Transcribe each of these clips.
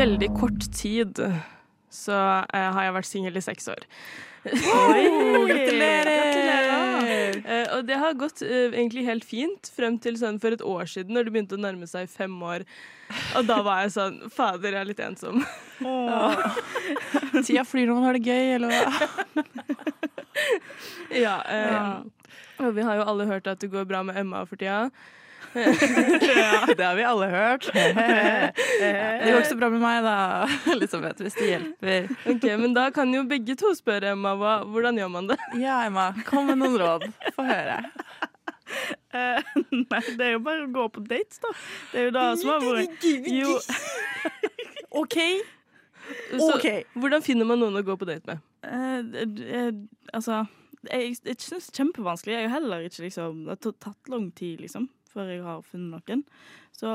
veldig kort tid så eh, har jeg vært singel i seks år. Oi, Gratulerer! Eh, og det har gått eh, egentlig helt fint frem til sånn for et år siden, når det begynte å nærme seg fem år. Og da var jeg sånn Fader, jeg er litt ensom. Tida flyr når man har det gøy, eller hva? Ja, eh, Og vi har jo alle hørt at det går bra med Emma for tida. Det har vi alle hørt. Det går ikke så bra med meg, da. Elisabeth, hvis det hjelper. Ok, Men da kan jo begge to spørre Emma hva, hvordan gjør man det. Ja, Emma, kom med noen råd. Få høre. Uh, nei, det er jo bare å gå på dates, da. Det er jo da som har vært Jo, OK. Så, Ok. Hvordan finner man noen å gå på date med? Uh, uh, altså Jeg, jeg syns det er kjempevanskelig. Jeg har heller ikke liksom Det har tatt lang tid, liksom, før jeg har funnet noen. Så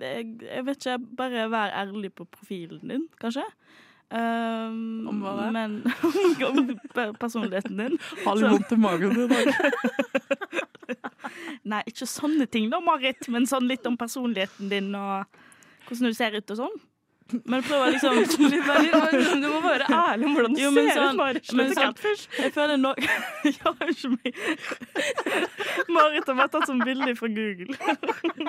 jeg, jeg vet ikke. Bare vær ærlig på profilen din, kanskje. Um, Om hva da? Men om personligheten din. Har litt vondt i magen i dag. Nei, ikke sånne ting da, Marit, men sånn litt om personligheten din og hvordan du ser ut og sånn. Men prøv å liksom Du må være ærlig om hvordan du Jo, ser sånn- ut. Marit. Slutt å sånn- catfish. Jeg føler nå Ja. Marit har bare tatt sånn bilde fra Google.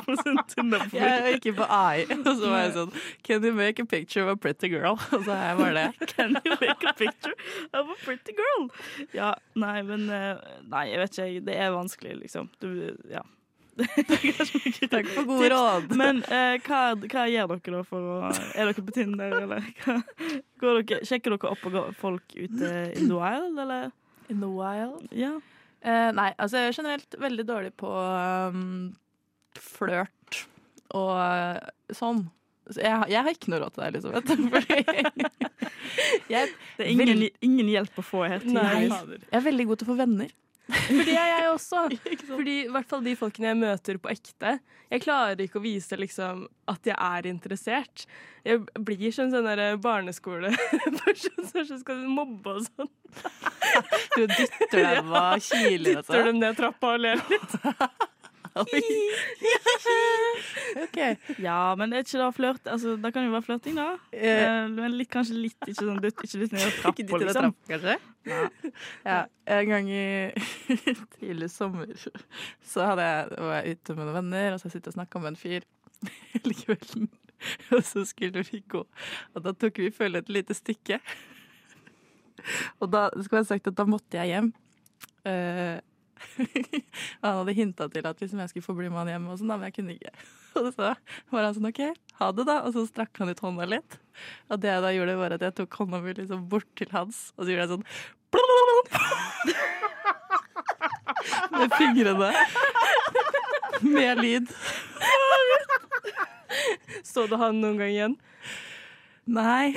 På sin Tinder-profil. Jeg gikk inn på AI, og så var jeg sånn Can you make a picture of a pretty girl? Og så er jeg bare det. Can you make a picture of a pretty girl? Ja, nei, men eh, Nei, jeg vet ikke. Det er vanskelig, liksom. Du, ja. Takk for gode råd. Men eh, hva, hva gjør dere da for å Er dere på Tinder, eller hva? Går dere, sjekker dere opp og går folk ute in the wild, eller? In the wild. Ja. Eh, nei, altså jeg er generelt veldig dårlig på um, flørt og eh, sånn. Så jeg, jeg har ikke noe råd til deg, Elisabeth. Jeg, Det er ingen, ingen hjelp å få Helt. Nei. jeg er veldig god til å få venner. For det er jeg også. Fordi i hvert fall de folkene jeg møter på ekte. Jeg klarer ikke å vise liksom at jeg er interessert. Jeg blir som sånn der barneskoleperson som skal mobbe og sånn. Du dytter dem og kiler Dytter dem ned trappa og ler litt. Ok. Ja, men er ikke det flørt? Altså, det kan jo være flørting, da. Eh, men litt, kanskje litt Ikke sånn dytt, ikke litt ned Ikke trappa, dytte liksom. trappa, kanskje? Ja, en gang i tidlig sommer så jeg, var jeg ute med noen venner, og så sitter jeg og snakker med en fyr hele kvelden. Og så skulle vi gå, og da tok vi følge et lite stykke. Og da skulle jeg sagt at da måtte jeg hjem. Eh, han hadde hinta til at liksom jeg skulle få bli med han hjem, og sånn, men jeg kunne ikke. Og så var han sånn OK, ha det, da. Og så strakk han ut hånda litt. Og det jeg da gjorde, var at jeg tok hånda mi liksom bort til hans, og så gjorde jeg sånn Med fingrene. Med lyd. Så du han noen gang igjen? Nei.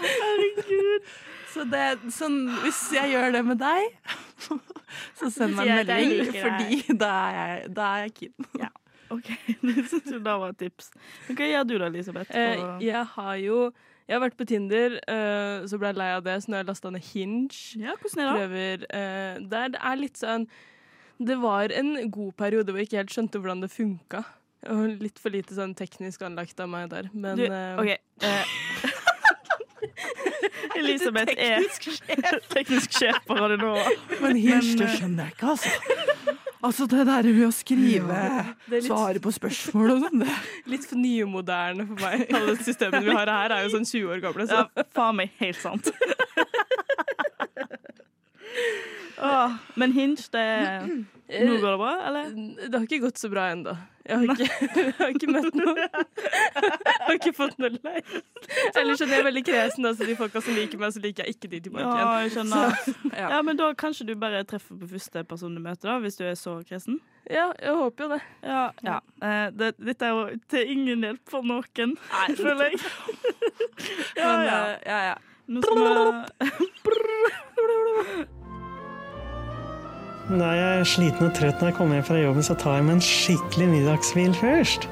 Herregud. Så det sånn Hvis jeg gjør det med deg, så send meg en melding, fordi da er jeg, da er jeg keen. OK, det syns jeg da var et tips. Hva okay, gjør du da, Elisabeth? Eh, jeg har jo Jeg har vært på Tinder, uh, så ble jeg lei av det, så nå har jeg lasta ned Hinge. Ja, hvordan er det? Prøver uh, Der det er litt sånn Det var en god periode hvor jeg ikke helt skjønte hvordan det funka. Og litt for lite sånn teknisk anlagt av meg der, men Du, OK. Eh. Elisabeth er teknisk sjef på Radio Nova. Men Hinge, det eh, skjønner jeg ikke, altså. Altså det der med å skrive det er litt, svare på spørsmål og sånn. det- litt for nymoderne for meg. Alle systemene vi har her, er jo sånn 20 år gamle. Så. Ja, faen meg helt sant. Åh, men Hinge, det Nå går det bra, eller? Det har ikke gått så bra ennå. Jeg, jeg har ikke møtt noen. Jeg har ikke fått noe leir Ellers skjønner er jeg veldig kresen. Altså, de folka som liker meg, så liker jeg ikke de tilbake Ja, jeg skjønner. Ja. Ja, men da kanskje du bare treffer på første person du møter, da, hvis du er så kresen? Ja, jeg håper jo det. Ja. ja. Eh, det, dette er jo til ingen hjelp for noen, føler jeg. ja, Men ja. eh, ja, ja. Nå skal vi Når jeg er sliten og trøtt når jeg kommer hjem fra jobben, så tar jeg meg en skikkelig middagshvil først.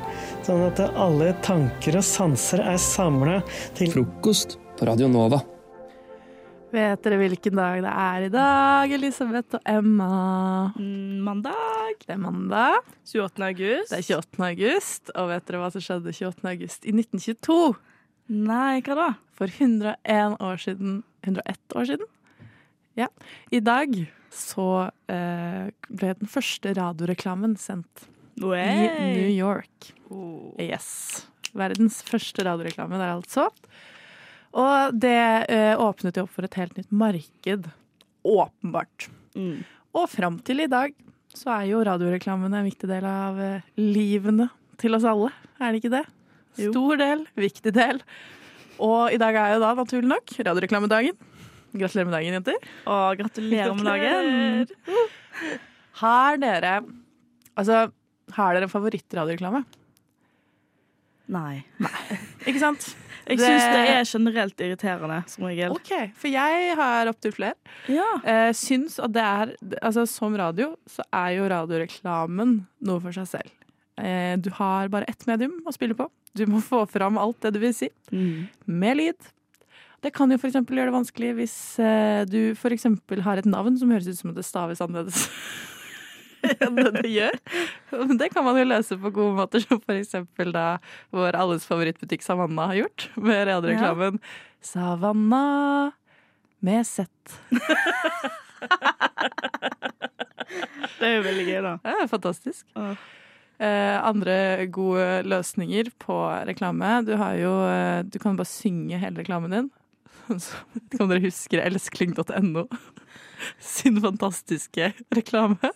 Sånn at alle tanker og sanser er samla til Frokost på Radio Nova. Vet dere hvilken dag det er i dag, Elisabeth og Emma? Mm, Mandag. Det er mandag. 28. august. Det er 28. august. Og vet dere hva som skjedde 28. august i 1922? Nei, hva da? For 101 år siden 101 år siden? Ja. I dag så eh, ble den første radioreklamen sendt i New York. Oh. Yes. Verdens første radioreklame der, altså. Og det eh, åpnet jo opp for et helt nytt marked. Åpenbart. Mm. Og fram til i dag så er jo radioreklamene en viktig del av eh, livene til oss alle. Er det ikke det? Jo. Stor del, viktig del. Og i dag er jo da naturlig nok radioreklamedagen. Gratulerer med dagen, jenter. Og gratulerer med dagen. Har dere Altså, har dere en favorittradioreklame? Nei. Ikke sant? Jeg Det- syns det er generelt irriterende, som regel. OK, for jeg har opptil flere. Ja. Eh, syns at det er Altså, som radio så er jo radioreklamen noe for seg selv. Eh, du har bare ett medium å spille på. Du må få fram alt det du vil si, Mm. med lyd. Det kan jo eksempel gjøre det vanskelig hvis eh, du eksempel har et navn som høres ut som det staves annerledes enn det det gjør. Det kan man jo løse på gode måter, som eksempel da vår alles favorittbutikk Savanna har gjort, med radioreklamen Savanna med Z. Det er jo veldig gøy, da. Er fantastisk. Ja. Eh, andre gode løsninger på reklame. Du har jo eh, Du kan bare synge hele reklamen din. Om dere huske elskling.no sin fantastiske reklame?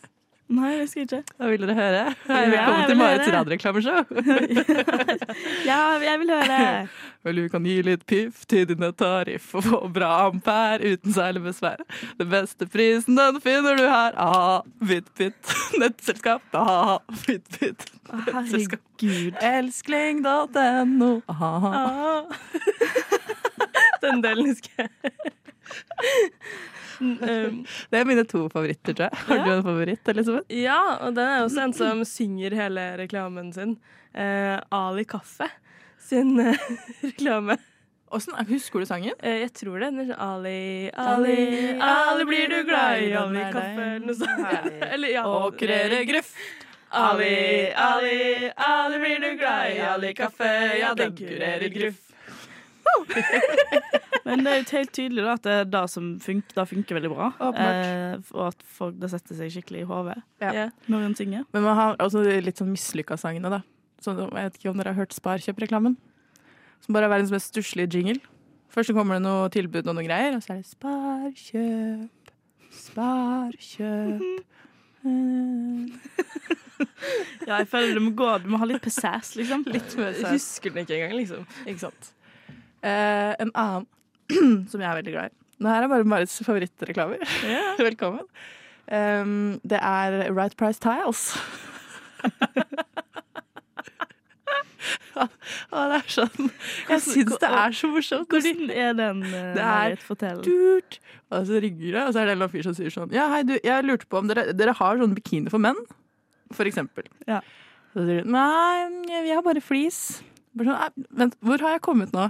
Nei, jeg husker ikke. Da vil dere høre. Hei, velkommen ja, til Marits høre. radioreklameshow. Ja, jeg vil høre. Vel, du kan gi litt piff til dine tariff og få bra ampere uten særlig besvær. Den beste prisen den finner du her. Aha, BitBit. Nettselskap. Aha, BitBit. Nettselskap. Herregud. Elskling.no. Aha. Aha. Den delen husker jeg. um, Det er mine to favoritter, tror jeg. Har Ja. du en favoritt, Elisabeth? ja, og den er også en som synger hele reklamen sin. Eh, Ali Kaffe sin eh, reklame. Åssen, husker du sangen? Eh, jeg tror det. Sånn Ali, Ali, Ali blir du glad i Ali Kaffe, eller noe sånt. Eller ja. Åkrere gruff. Ali, Ali, Ali blir du glad i Ali Kaffe, ja, den kurerer gruff. Men det er jo helt tydelig da, at det er det som funker, det funker veldig bra. Eh, og at folk, det setter seg skikkelig i hodet Ja. Når en synger. Men man har også litt sånn mislykka sangene, da. Sånn, jeg vet ikke om dere har hørt Sparkjøp-reklamen? Som bare er verdens mest stusslige jingle. Først så kommer det noe tilbud og noen greier, og så er det Sparkjøp, Sparkjøp Ja, jeg føler du må gå, du må ha litt pizzazz, liksom. Litt sånn. husker den ikke engang, liksom. Ikke sant. Eh, en annen som jeg er veldig glad i. Nå her er bare Marits favorittreklamer. Yeah. Velkommen. Um, det er Right Price Tiles. Å, det er sånn Jeg syns det er så morsomt. Hvordan er den? Uh, Det er. Durt. Og så rygger det, og så er det en fyr som sier sånn Ja, hei, du, jeg lurte på om dere, dere har sånn bikini for menn? For eksempel. Ja. Så sier de nei, vi har bare flis. Bare sånn, Vent, hvor har jeg kommet nå?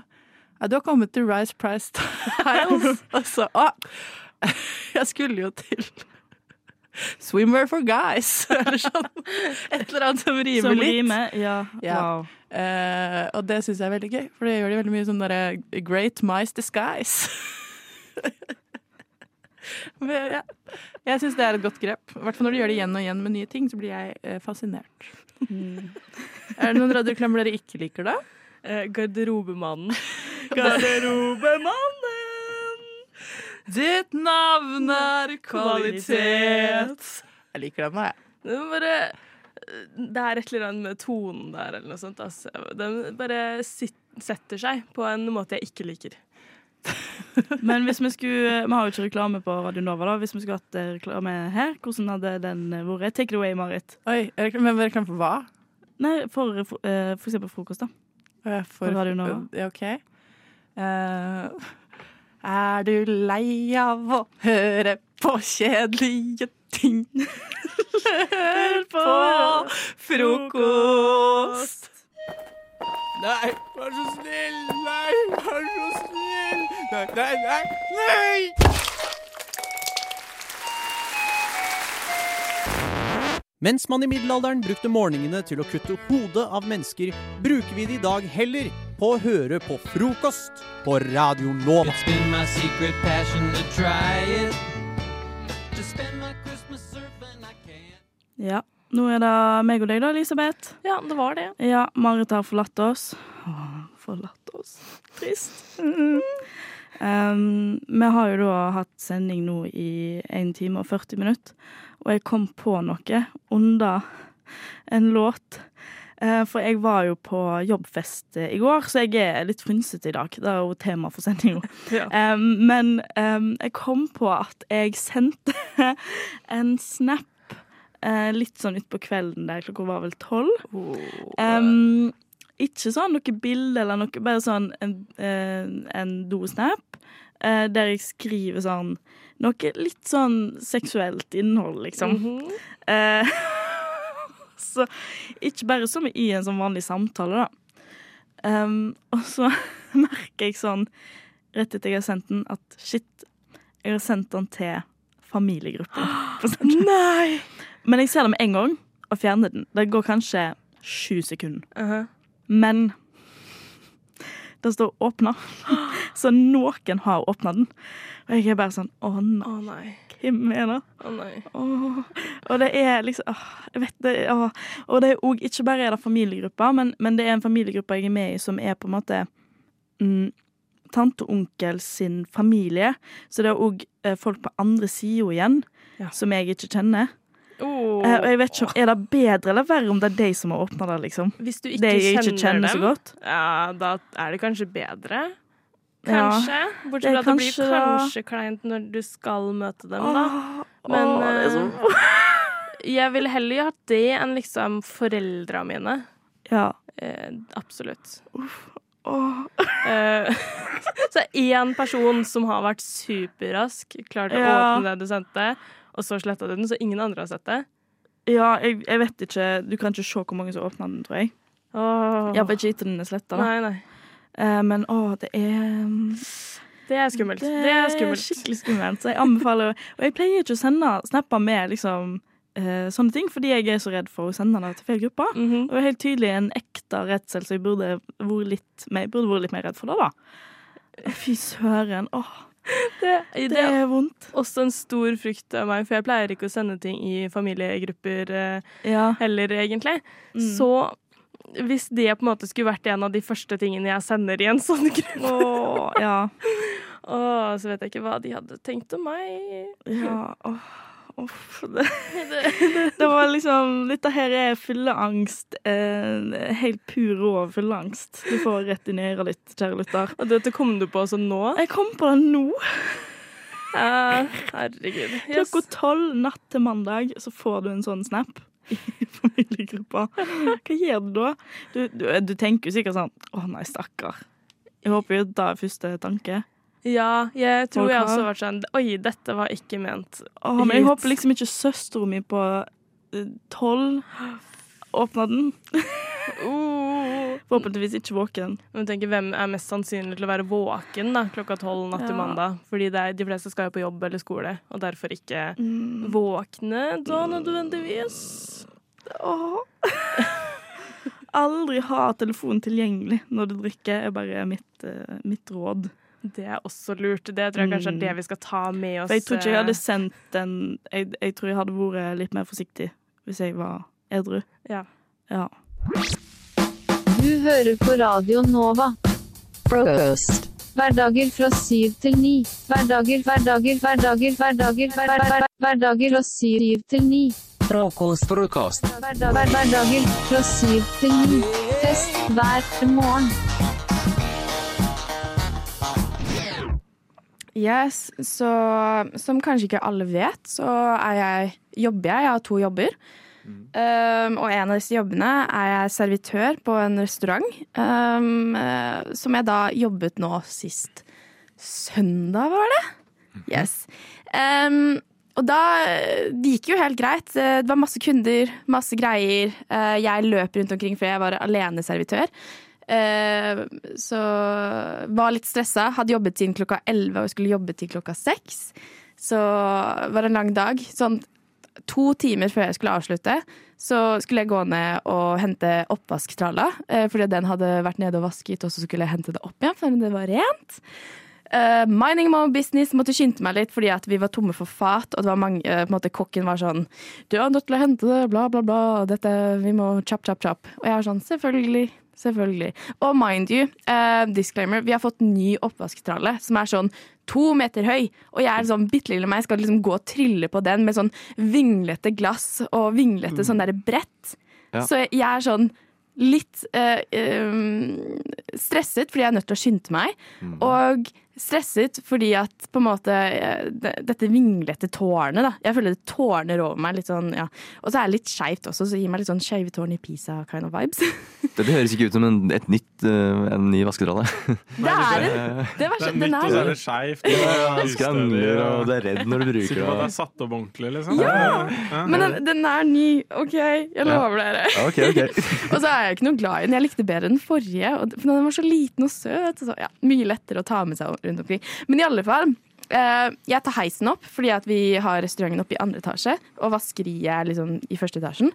Ja, du har kommet til Rice Price Tiles. altså, Å, jeg skulle jo til Swimwear for guys, eller sånn. Et eller annet som rimer Som litt. rimer? Ja. Ja. Wow. Uh, og det syns jeg er veldig gøy, for det gjør de veldig mye sånn derre Great Mice Disguise. Men, ja. Jeg syns det er et godt grep. I hvert fall når de gjør det igjen og igjen med nye ting, så blir jeg eh, fascinert. Mm. Er det noen radioklemmer dere ikke liker, da? Eh, Garderobemannen. Garderobemannen! Ditt navn er kvalitet. Jeg liker den, da, jeg. Det er bare Det er et eller annet med tonen der, eller noe sånt. Altså. Den bare sit, setter seg på en måte jeg ikke liker. Men hvis vi skulle Vi har jo ikke reklame på Radio Nova, da. Hvis vi skulle hatt eh, reklame her, hvordan hadde den eh, vært? Take it away, Marit. Oi, Men reklame for hva? Nei, for, eh, for eksempel frokost, da. For, Hva Radio Nova. nå? OK. Uh, er du lei av å høre på kjedelige ting? Hør på frokost! Nei, vær så snill! Nei, vær så snill! Nei, nei, nei! nei! Mens man i middelalderen brukte morgenene til å kutte hodet av mennesker, bruker vi det i dag heller på å høre på frokost på Radio Nova. Ja. Nå er det meg og deg, da, Elisabeth. Ja, det var det. Ja, Marit har forlatt oss. Åh, forlatt oss. Trist. Mm. Um, vi har jo da hatt sending nå i 1 time og 40 minutter, og jeg kom på noe under en låt. Eh, for jeg var jo på jobbfest eh, i går, så jeg er litt frynsete i dag. Det er jo tema for sendinga. Ja. Um, men um, jeg kom på at jeg sendte en snap uh, litt sånn utpå kvelden der klokka var vel tolv. Um, ikke sånn noe bilde eller noe, bare sånn en, eh, en dosnap. eh, der jeg skriver sånn noe litt sånn seksuelt innhold, liksom. Mm -hmm. så ikke bare som i en sånn vanlig samtale, da. Um, og så merker jeg sånn, rett etter jeg har sendt den, at shit, jeg har sendt den til familiegruppen. Nei! Men jeg ser det med en gang og fjerner den. Det går kanskje sju sekunder. Uh-huh. Men det står 'åpna', så noen har åpna den. Og jeg er bare sånn Å nei, Å nei. hvem er det? Å nei. Åh. Og det er liksom åh, Jeg vet det åh. Og det er òg ikke bare er det familiegrupper, men, men det er en familiegruppe jeg er med i som er på en måte mm, tante og onkel sin familie. Så det er òg eh, folk på andre sida igjen Ja. som jeg ikke kjenner. Eh, og jeg vet ikke Er det bedre eller verre om det er de som har åpna det, liksom? Hvis du ikke de kjenner, ikke kjenner så dem, godt. ja, da er det kanskje bedre. Kanskje. Ja, Bortsett fra at det blir kanskje kleint når du skal møte dem, da. Men åh, det er så eh, jeg ville heller hatt det enn liksom foreldra mine. Ja. Eh, absolutt. Uff. Oh. så én person som har vært superrask, klart å åpne det du sendte, og så sletta du den, så ingen andre har sett det. Ja, jeg, jeg vet ikke. Du kan ikke se hvor mange som åpna den, tror jeg. Åh. Iallfall ikke etter den er sletta. Nei. Eh, men å, det er mm, Det er skummelt. Det er skummelt. skikkelig skummelt. Så jeg anbefaler Og jeg pleier ikke å sende snapper med liksom eh, sånne ting, fordi jeg er så redd for å sende det til feil gruppe. -hmm. Og det er helt tydelig en ekte redsel, så jeg burde vært litt, mer- burde vært litt mer redd for det, da. Fy søren. Åh, det, det det er vondt. også en stor frykt av meg, for jeg pleier ikke å sende ting i familiegrupper eh, Ja. heller, egentlig. Mm. Så hvis det på en måte skulle vært en av de første tingene jeg sender i en sånn gruppe, Åh, ja. åh, så vet jeg ikke hva de hadde tenkt om meg. Ja, åh, uff. Det, det var liksom Dette her er fylleangst. Eh, helt pur rå fylleangst. Du får rett inn i øret ditt, kjære lytter. Og dette kom du på også nå? Jeg kom på det nå. Uh, herregud. Yes. Klokka tolv natt til mandag så får du en sånn snap i familiegruppa. Hva gjør du da? Du, du, du tenker jo sikkert sånn Å nei, stakkar. Jeg håper jo det er første tanke. Ja, jeg tror Folk jeg har- også har vært sånn Oi, dette var ikke ment Åh, men jeg håper liksom ikke søstera mi på eh, tolv åpna den. oh. Forhåpentligvis ikke våken. Men tenker, Hvem er mest sannsynlig til å være våken da, klokka tolv natt til Ja. mandag? Fordi det er, de fleste skal jo på jobb eller skole, og derfor ikke Mm. våkne da nødvendigvis. Åh. Aldri ha telefonen tilgjengelig når du drikker, er bare mitt, eh, mitt råd. Det er også lurt. Det tror jeg kanskje er Mm. det vi skal ta med oss. For jeg tror ikke jeg eh, hadde sendt den jeg, jeg tror jeg hadde vært litt mer forsiktig hvis jeg var edru. Ja. Ja. Du hører på Radio Nova. Frokost. Hverdager fra syv til ni. Hverdager, hverdager, hverdager, hverdager, hver, hver, hver, hverdager fra syv til ni. Frokost. Frokost. Hverdager fra syv til ni. Fest hver morgen. Yes, så som kanskje ikke alle vet, så jeg, jobber jeg. Jeg har to jobber. Um, og en av disse jobbene er jeg servitør på en restaurant. Um, uh, som jeg da jobbet nå sist søndag, var det? Yes. Um, og da Det gikk jo helt greit. Det var masse kunder, masse greier. Uh, Jeg løp rundt omkring fordi jeg var aleneservitør. Eh, så var litt stressa. Hadde jobbet siden klokka 11 og skulle jobbe til klokka 6. Så var det en lang dag. Sånn to timer før jeg skulle avslutte, så skulle jeg gå ned og hente oppvasktralla. eh, fordi den hadde vært nede og vasket, og så skulle jeg hente det opp igjen, for det var rent. Uh, mining my business, måtte skynde meg litt fordi at vi var tomme for fat. Og det var mange, uh, på en måte kokken var sånn Du er nødt til å hente det, bla, bla, bla. Dette, vi må chop, chop, chop. Og jeg var sånn Selvfølgelig. Selvfølgelig. Og mind you, uh, disclaimer, vi har fått ny oppvasktralle som er sånn to meter høy. Og jeg er sånn bitte lille meg, skal liksom gå og trille på den med sånn vinglete glass og vinglete sånn derre brett. Ja. Så jeg er sånn litt uh, eh, stresset fordi jeg er nødt til å skynde meg. Og stresset fordi at på en måte eh, Dette vinglete tårnet, da. Jeg føler det tårner over meg litt sånn, ja. Og så er det litt skeivt også, så det gir meg litt sånn skeive tårn i Pisa kind of vibes. Dette høres ikke ut som en, et nytt, eh, en ny vasketralle. Det er en det var, Det er Den nytt, er og så er det skeivt. Det skrangler, og du er redd når du bruker Sikker på at det det. er satt opp ordentlig, liksom? Ja! Ja. Men den, den er ny, OK? Jeg lover dere. Okay, okay. Og så er jeg ikke noe glad i den. Jeg likte bedre den forrige. For den var så liten og søt. Og så, ja, mye lettere å ta med seg rundt omkring. Men i alle fall. eh, jeg tar heisen opp fordi at vi har restauranten oppe i andre etasje, og vaskeriet er liksom i første etasjen.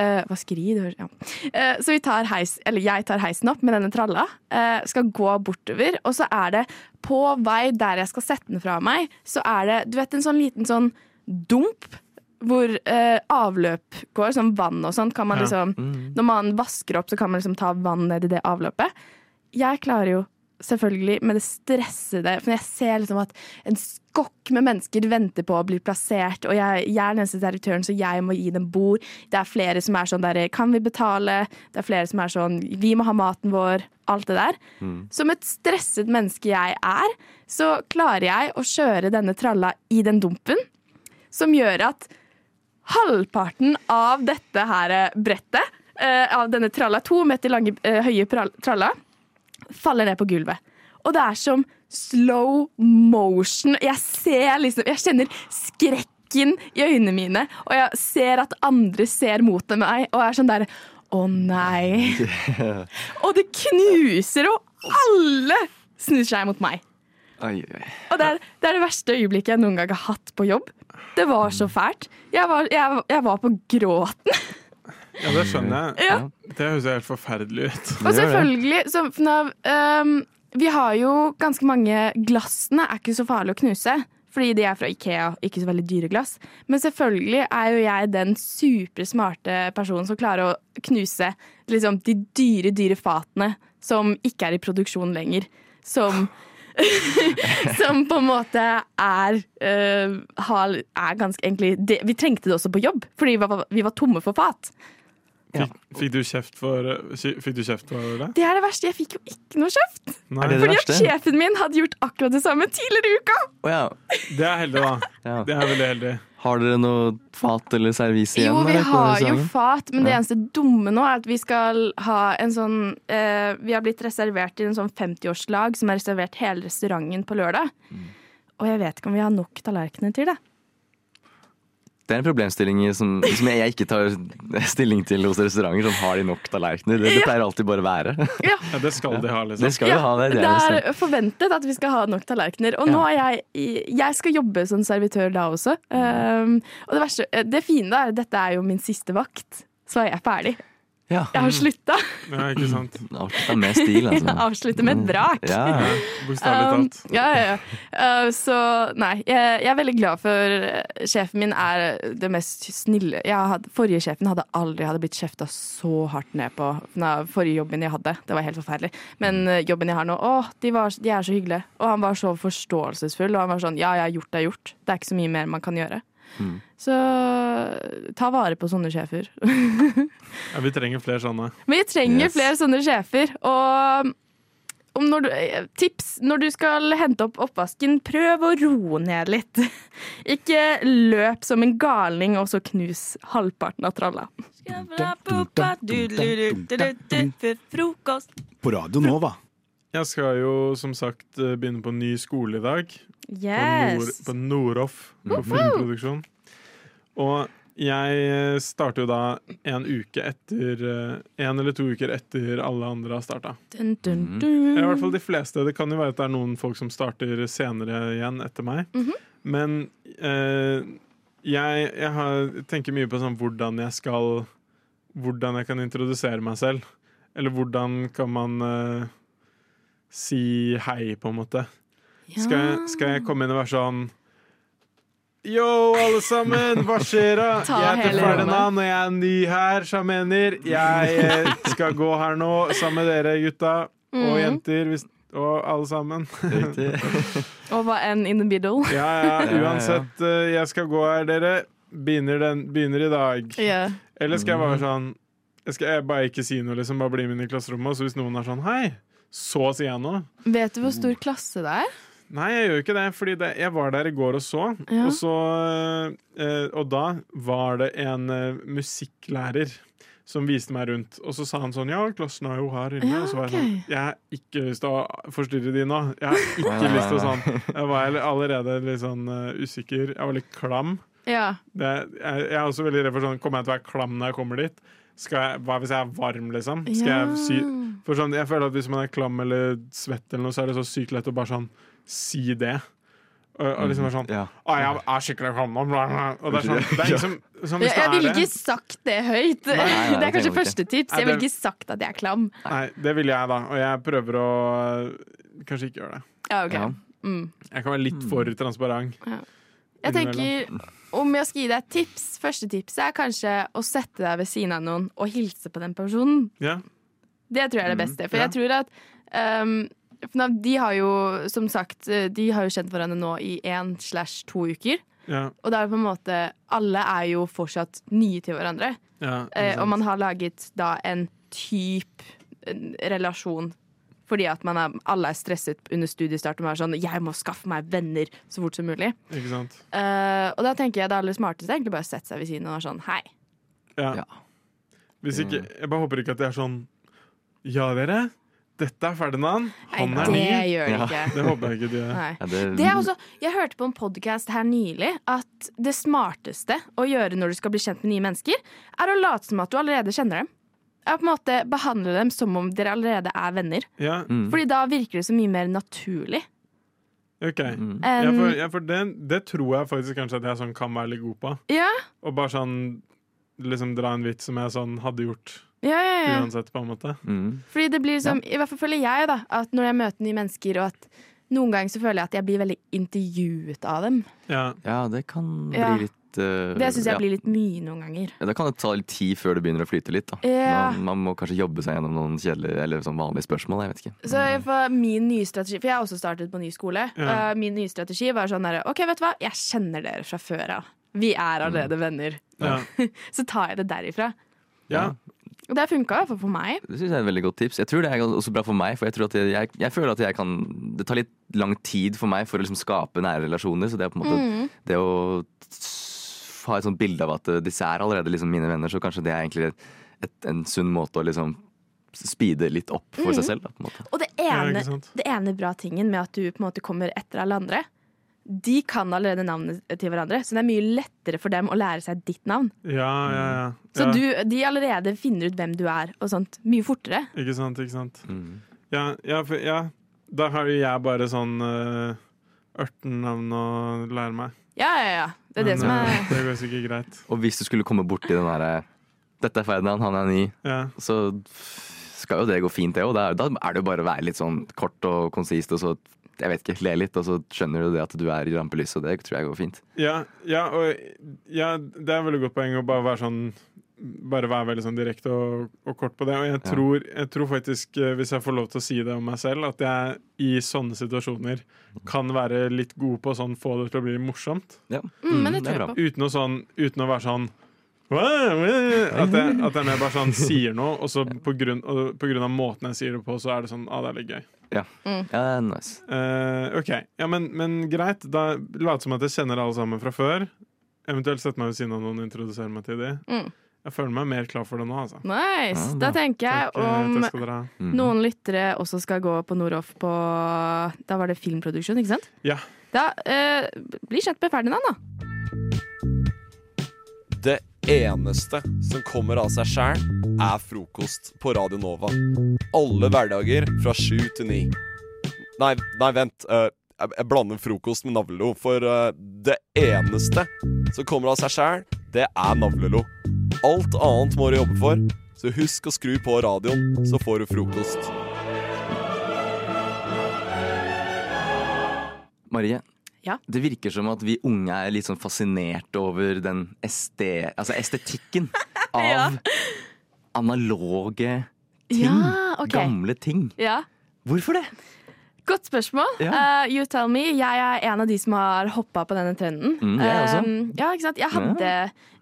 Uh, vaskeri, det høres ja. Uh, så vi tar heis, eller jeg tar heisen opp med denne tralla. Uh, skal gå bortover, og så er det på vei der jeg skal sette den fra meg, så er det du vet, en sånn liten sånn dump hvor avløp går, sånn vann og sånt. Kan man Ja. liksom, Mm. Når man vasker opp, så kan man liksom ta vann ned i det avløpet. Jeg klarer jo selvfølgelig med det stressede For jeg ser liksom at en skokk med mennesker venter på å bli plassert, og jeg, jeg er den eneste direktøren, så jeg må gi dem bord. Det er flere som er sånn der Kan vi betale? Det er flere som er sånn Vi må ha maten vår. Alt det der. Som et stresset menneske jeg er, så klarer jeg å kjøre denne tralla i den dumpen, som gjør at halvparten av dette her brettet, eh, av denne tralla, to meter lange, eh, høye tralla, faller ned på gulvet. Og det er som slow motion. Jeg ser liksom Jeg kjenner skrekken i øynene mine, og jeg ser at andre ser mot meg og er sånn der Å nei. Og det knuser, og alle snur seg mot meg. Oi, oi. Og det er, det er det verste øyeblikket jeg noen gang har hatt på jobb. Det var så fælt. Jeg var, jeg, jeg var på gråten. Ja, det skjønner jeg. Ja. Det høres helt forferdelig ut. Og selvfølgelig, så, Fnav, um, vi har jo ganske mange Glassene er ikke så farlig å knuse. Fordi de er fra Ikea, ikke så veldig dyre glass. Men selvfølgelig er jo jeg den supersmarte personen som klarer å knuse liksom, de dyre, dyre fatene som ikke er i produksjon lenger. Som Som på en måte er, uh, har, er ganske egentlig det, Vi trengte det også på jobb, fordi vi var, vi var tomme for fat. Fikk, fikk, du kjeft for, fikk du kjeft for det? Det er det verste. Jeg fikk jo ikke noe kjeft. Nei. Det det Fordi at sjefen min hadde gjort akkurat det samme tidligere i uka. Oh, ja. Det er heldig, da. Ja. Det er veldig heldig. Har dere noe fat eller servise igjen? Jo, vi eller, har jo fat, men det eneste dumme nå er at vi skal ha en sånn eh, Vi har blitt reservert til en sånn 50-årslag som har reservert hele restauranten på lørdag. Mm. Og jeg vet ikke om vi har nok tallerkener til det. Det er en problemstilling som, som jeg ikke tar stilling til hos restauranter. Sånn, har de nok tallerkener? Det, det pleier alltid bare å være. Ja, det skal de ha, liksom. Det skal de ha det. det det er er forventet at vi skal ha nok tallerkener. Og nå er jeg Jeg skal jobbe som servitør da også. Um, og det verste Det fine er at dette er jo min siste vakt. Så er jeg ferdig. Ja. Jeg har slutta. Ja, ikke sant? Avslutta med stil, altså. Jeg avslutter med et brak. Ja, ja. Bokstavelig Um, ja, ja, ja. Uh, så nei, jeg, jeg er veldig glad for uh, Sjefen min er det mest snille jeg hadde, Forrige sjefen hadde aldri hadde blitt kjefta så hardt ned på. Nei, forrige jobben jeg hadde. Det var helt forferdelig. Men uh, jobben jeg har nå, å, de, var, de er så hyggelige. Og han var så forståelsesfull. Og han var sånn ja, jeg har gjort det, jeg har gjort. Det er ikke så mye mer man kan gjøre. Mm. Så ta vare på sånne sjefer. Ja, vi trenger flere sånne. Vi trenger Yes. flere sånne sjefer. Og om når du, eh, tips når du skal hente opp oppvasken, prøv å roe ned litt. Ikke løp som en galning og så knus halvparten av tralla. På Radio Nova. Jeg skal jo som sagt eh, begynne på en ny skole i dag. På, Nord, Yes! på Noroff, på filmproduksjon. Og jeg eh, starter jo da en uke etter eh, En eller to uker etter alle andre har starta. Dun, dun, Mm. dun. I hvert fall de fleste. Det kan jo være at det er noen folk som starter senere igjen etter meg. Mhm. Men eh, jeg, jeg har, tenker mye på sånn hvordan jeg skal Hvordan jeg kan introdusere meg selv. Eller hvordan kan man eh, si hei, på en måte. Skal, jeg, skal jeg komme inn og være sånn Yo, alle sammen! Hva skjer da? Jeg heter Ferdinand, og jeg er ny her, sjamener. Jeg eh, skal gå her nå sammen med dere gutta og Mhm. jenter. Hvis, og alle sammen. Og hva enn in the middle. Ja, ja, uansett. eh, Jeg skal gå her, dere. Begynner, den, begynner i dag. Yeah. Eller skal jeg bare Mhm. sånn Jeg skal jeg bare ikke si noe, liksom. Bare bli med inn i klasserommet. Og så hvis noen er sånn hei, så å si ennå. Vet du hvor stor klasse det er? Nei, jeg gjør jo ikke det, fordi det, jeg var der i går og så. Ja. Og, så eh, og da var det en eh, musikklærer som viste meg rundt. Og så sa han sånn Ja, klassen er jo her inne. Ja, og så var jeg sånn Jeg har ikke lyst til å forstyrre de nå. Jeg har ikke lyst til å sånn Jeg var allerede litt sånn uh, usikker. Jeg var litt klam. Ja. Det, jeg, jeg er også veldig redd for sånn Kommer jeg til å være klam når jeg kommer dit? Skal jeg, hva hvis jeg er varm, liksom? Skal jeg sy For sånn, jeg føler at hvis man er klam eller svett, eller noe, så er det så sykt lett å bare sånn si det. Og, og liksom være sånn Ja. Å, jeg er skikkelig klam nå. Og det er sånn Det er liksom, som, som hvis Jeg, jeg ville ikke sagt det høyt. Nei, nei, det er kanskje første tips. Jeg ville ikke sagt at jeg er klam. Nei, det ville jeg, da. Og jeg prøver å kanskje ikke gjøre det. Ja, ok. Mm. Jeg kan være litt for transparent. Jeg tenker, Om jeg skal gi deg et tips Første tipset er kanskje å sette deg ved siden av noen og hilse på den personen. Ja. Det tror jeg er det Mm, beste. For ja. jeg tror at um, De har jo som sagt eh, De har jo kjent hverandre nå i én slash to uker. Ja. Og da er det på en måte Alle er jo fortsatt nye til hverandre. Ja, eh, og man har laget da en type relasjon. Fordi at man er, alle er stresset under studiestart og man er sånn 'Jeg må skaffe meg venner så fort som mulig'. Ikke sant? Eh, og da tenker jeg det aller smarteste er egentlig bare å sette seg ved siden og være sånn 'Hei'. Ja. Hvis ikke Jeg bare håper ikke at det er sånn Ja, dere. Dette er Ferdinand. Han Nei, er ny. det gjør det ikke. Det håper jeg ikke de gjør. Det er også, jeg hørte på en podkast her nylig at det smarteste å gjøre når du skal bli kjent med nye mennesker, er å late som at du allerede kjenner dem. Ja, på en måte Behandle dem som om dere allerede er venner. Ja. Fordi da virker det så mye mer naturlig. OK. Um, ja, for, ja, for det, det tror jeg faktisk kanskje at jeg sånn kan være litt god på. Ja, Og bare sånn liksom dra en vits som jeg sånn hadde gjort ja, ja. ja. uansett, på en måte. Fordi det blir liksom, I hvert fall føler jeg da at når jeg møter nye mennesker, og at noen ganger så føler jeg at jeg blir veldig intervjuet av dem. Ja, det kan bli Ja. litt eh, Det syns jeg ja. blir litt mye noen ganger. Ja, Da kan det ta litt tid før det begynner å flyte litt. da Ja. man, man må kanskje jobbe seg gjennom noen kjedelige eller sånn vanlige spørsmål. Jeg vet ikke Så jeg- for min nye strategi For jeg har også startet på ny skole. Ja. Uh, min nye strategi var sånn derre OK, vet du hva, jeg kjenner dere fra før av. Vi er allerede venner. Ja. så tar jeg det derifra. Ja. Og det funka i hvert fall for meg. Det synes jeg er et veldig godt tips. Jeg tror det er også bra for meg, for jeg, tror at jeg, jeg, jeg føler at jeg kan Det tar litt lang tid for meg for å liksom skape nære relasjoner, så det er på en måte Mm. Det å ha et sånt bilde av at eh, disse er allerede liksom mine venner, så kanskje det er egentlig et, en sunn måte å liksom speede litt opp for Mm. seg selv. Da, på en måte. Og det ene, ja, det ene bra tingen med at du på en måte kommer etter alle andre, de kan allerede navnet til hverandre, så det er mye lettere for dem å lære seg ditt navn. Ja, ja, ja. Så ja. du, de allerede finner ut hvem du er, og sånt mye fortere. Ikke sant, ikke sant. Ja, ja, for, ja, da har jo jeg bare sånn uh, ørtennavn å lære meg. Ja, ja, ja. Det er det Men, som er eh, Det går sikkert greit. Og hvis du skulle komme borti den derre Dette er Ferdinand, han er ny. Ja. Så skal jo det gå fint, det òg. Da er det jo bare å være litt sånn kort og konsist, og så jeg vet ikke, le litt, og så skjønner du det at du er i rampelyset, og det tror jeg går fint. Ja, ja, og ja, det er veldig godt poeng å bare være sånn bare være veldig sånn direkte og, og kort på det. Og jeg tror, jeg tror faktisk, eh, hvis jeg får lov til å si det om meg selv, at jeg i sånne situasjoner kan være litt god på å sånn, få det til å bli morsomt. Ja. Mm, men det tror jeg på. Uten å, sånn, uten å være sånn at jeg, at jeg mer bare sånn sier noe, og så på grunn, og på grunn av måten jeg sier det på, så er det sånn ah, det er litt gøy. Ja, Mm. er nice. Uh, OK. Ja, men, men greit. Da later som at jeg kjenner alle sammen fra før. Eventuelt sette meg ved siden av noen og introdusere meg til dem. Mm. Jeg føler meg mer klar for det nå, altså. Nice. Da tenker jeg Takk, eh, om takk. Mm. noen lyttere også skal gå på Noroff på Da var det filmproduksjon, ikke sant? Ja. Da eh, Bli kjent med Ferdinand, da. Det eneste som kommer av seg sjæl, er frokost på Radio Nova. Alle hverdager fra sju til ni. Nei, nei, vent. Uh, jeg, jeg blander frokost med navlelo. For uh, det eneste som kommer av seg sjæl, det er navlelo. Alt annet må du jobbe for. Så husk å skru på radioen, så får du frokost. Marie, Ja? det virker som at vi unge er litt sånn fascinert over den este, altså estetikken av Ja. analoge ting. Ja, okay. Gamle ting. Ja. Hvorfor det? Godt spørsmål. Ja. Uh, you tell me. Jeg er en av de som har hoppa på denne trenden. Mm, jeg også. Um, ja, ikke sant? Jeg hadde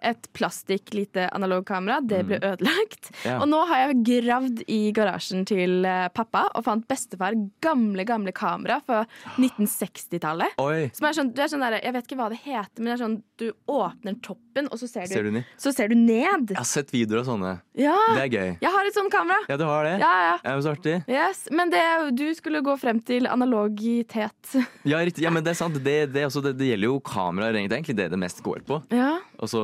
et plastikk lite analogkamera. Det ble ødelagt. Mm. Ja. Og nå har jeg gravd i garasjen til eh, pappa og fant bestefar gamle gamle kamera fra 1960-tallet. Som er sånn, det er sånn der, jeg vet ikke hva det heter, men det er sånn du åpner toppen, og så ser du, Ser du ned? så ser du ned. Jeg har sett videoer av sånne. Ja. Det er gøy. Jeg har et sånt kamera. Ja, du har det? Ja, ja. Ja, men så artig. Yes, Men det, du skulle gå frem til analogitet. Ja, riktig. Ja, men det er sant. Det, det, er det, det gjelder jo kameraer. Det er egentlig det det mest går på. Ja. Og så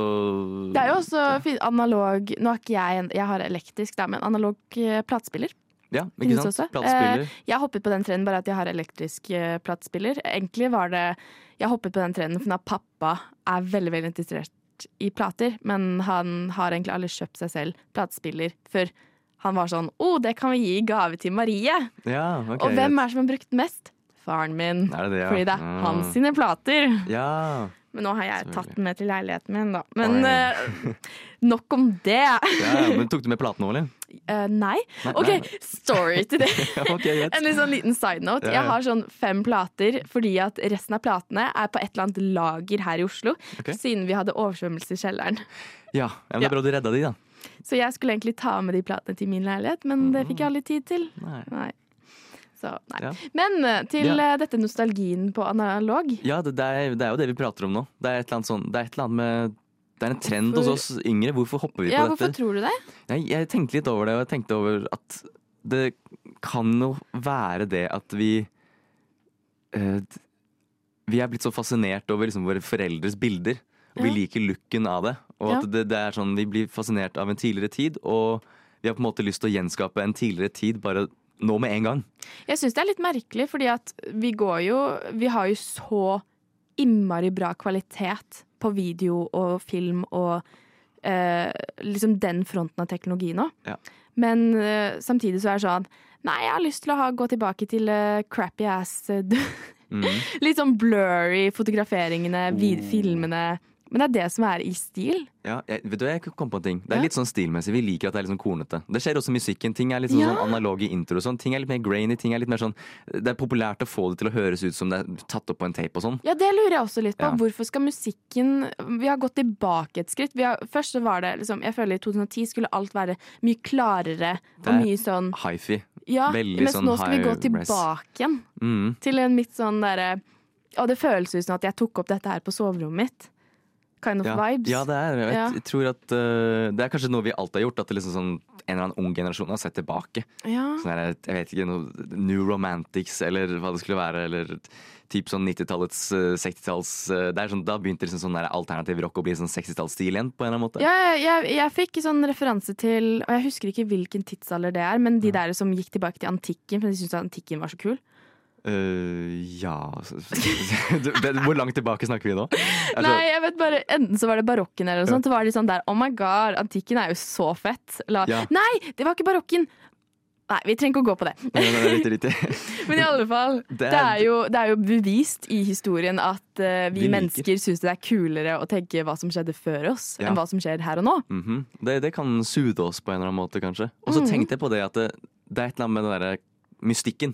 Det er jo også fin- analog Nå har ikke jeg Jeg har elektrisk, da, men analog eh, platespiller. Ja, ikke sant? Platespiller. Eh, jeg hoppet på den trenden bare at jeg har elektrisk eh, platespiller. Egentlig var det Jeg hoppet på den trenden fordi pappa er veldig veldig interessert i plater, men han har egentlig aldri kjøpt seg selv platespiller før han var sånn Å, oh, det kan vi gi i gave til Marie! Ja, okay, Og hvem er det som har brukt mest? Faren min. Det det, ja? Fordi det er Mm. hans sine plater. Ja. Men nå har jeg tatt den med til leiligheten min, da. Men eh, nok om det. ja. Men tok du med platen òg, eller? Uh, nei. Nei, OK, nei. story til det. okay. En sånn liten side note. Jeg har sånn fem plater fordi at resten av platene er på et eller annet lager her i Oslo. Okay. Siden vi hadde oversvømmelse i kjelleren. Ja, ja men det er bra du redda de, da. Så jeg skulle egentlig ta med de platene til min leilighet, men det fikk jeg aldri tid til. Nei. Så, nei. Ja. Men eh, til Ja. eh, dette nostalgien på analog. Ja, det, det, er, det er jo det vi prater om nå. Det er et eller annet sånn Det er et eller annet med Det er en trend Hvorfor- hos oss yngre. Hvorfor hopper vi Ja, på hvorfor dette? tror du det? Jeg, jeg tenkte litt over det, og jeg tenkte over at det kan jo være det at vi eh, Vi er blitt så fascinert over liksom våre foreldres bilder. Og vi liker looken av det. Og Ja. at det, det er sånn vi blir fascinert av en tidligere tid. Og vi har på en måte lyst til å gjenskape en tidligere tid bare nå med en gang. Jeg syns det er litt merkelig, fordi at vi går jo Vi har jo så innmari bra kvalitet på video og film og eh, liksom den fronten av teknologi nå. Ja. Men eh, samtidig så er det sånn Nei, jeg har lyst til å ha, gå tilbake til eh, crappy ass eh, Mm. Litt sånn blurry fotograferingene, vid filmene. Men det er det som er i stil. Ja, jeg, vet du, jeg kom på en ting. Det er Ja. litt sånn stilmessig. Vi liker at det er litt sånn kornete. Det skjer også i musikken. Ting er litt sånn, Ja. sånn analoge intro og sånn. Ting er litt mer grainy. Ting er litt mer sånn Det er populært å få det til å høres ut som det er tatt opp på en tape og sånn. Ja, det lurer jeg også litt på. Ja. Hvorfor skal musikken Vi har gått tilbake et skritt. Vi har, først så var det liksom Jeg føler i 2010 skulle alt være mye klarere og mye sånn Hifi. Ja, Veldig mens sånn nå skal vi gå tilbake igjen Mm. til en mitt sånn derre Og det føles ut som at jeg tok opp dette her på soverommet mitt. Kind of Ja. vibes. ja, det er jeg, jeg tror at uh, Det er kanskje noe vi alltid har gjort. At det liksom sånn, en eller annen ung generasjon har sett tilbake. Ja. Sånn der, jeg vet ikke, noe New Romantics eller hva det skulle være. Eller typ sånn 90-tallets, uh, 60-talls uh, det er sånn, Da begynte liksom sånn alternativ rock å bli sånn 60-tallsstil igjen, på en eller annen måte. Ja, jeg, jeg fikk sånn referanse til Og jeg husker ikke hvilken tidsalder det er, men de der som gikk tilbake til antikken, for de syntes antikken var så kul. Eh, ja Hvor langt tilbake snakker vi nå? Altså, Nei, jeg vet bare Enten så var det barokken eller noe sånt. Så var litt sånn der Oh my god, antikken er jo så fett. La, Ja. Nei, det var ikke barokken! Nei, vi trenger ikke å gå på det. Riktig. Men i alle fall, Det det er- er, jo, det er jo bevist i historien at uh, vi, Vi mennesker syns det er kulere å tenke hva som skjedde før oss, Ja. enn hva som skjer her og nå. Mhm. det, det kan sude oss på en eller annen måte, kanskje. Og så Mhm. tenkte jeg på det at det, det er et eller annet med den derre mystikken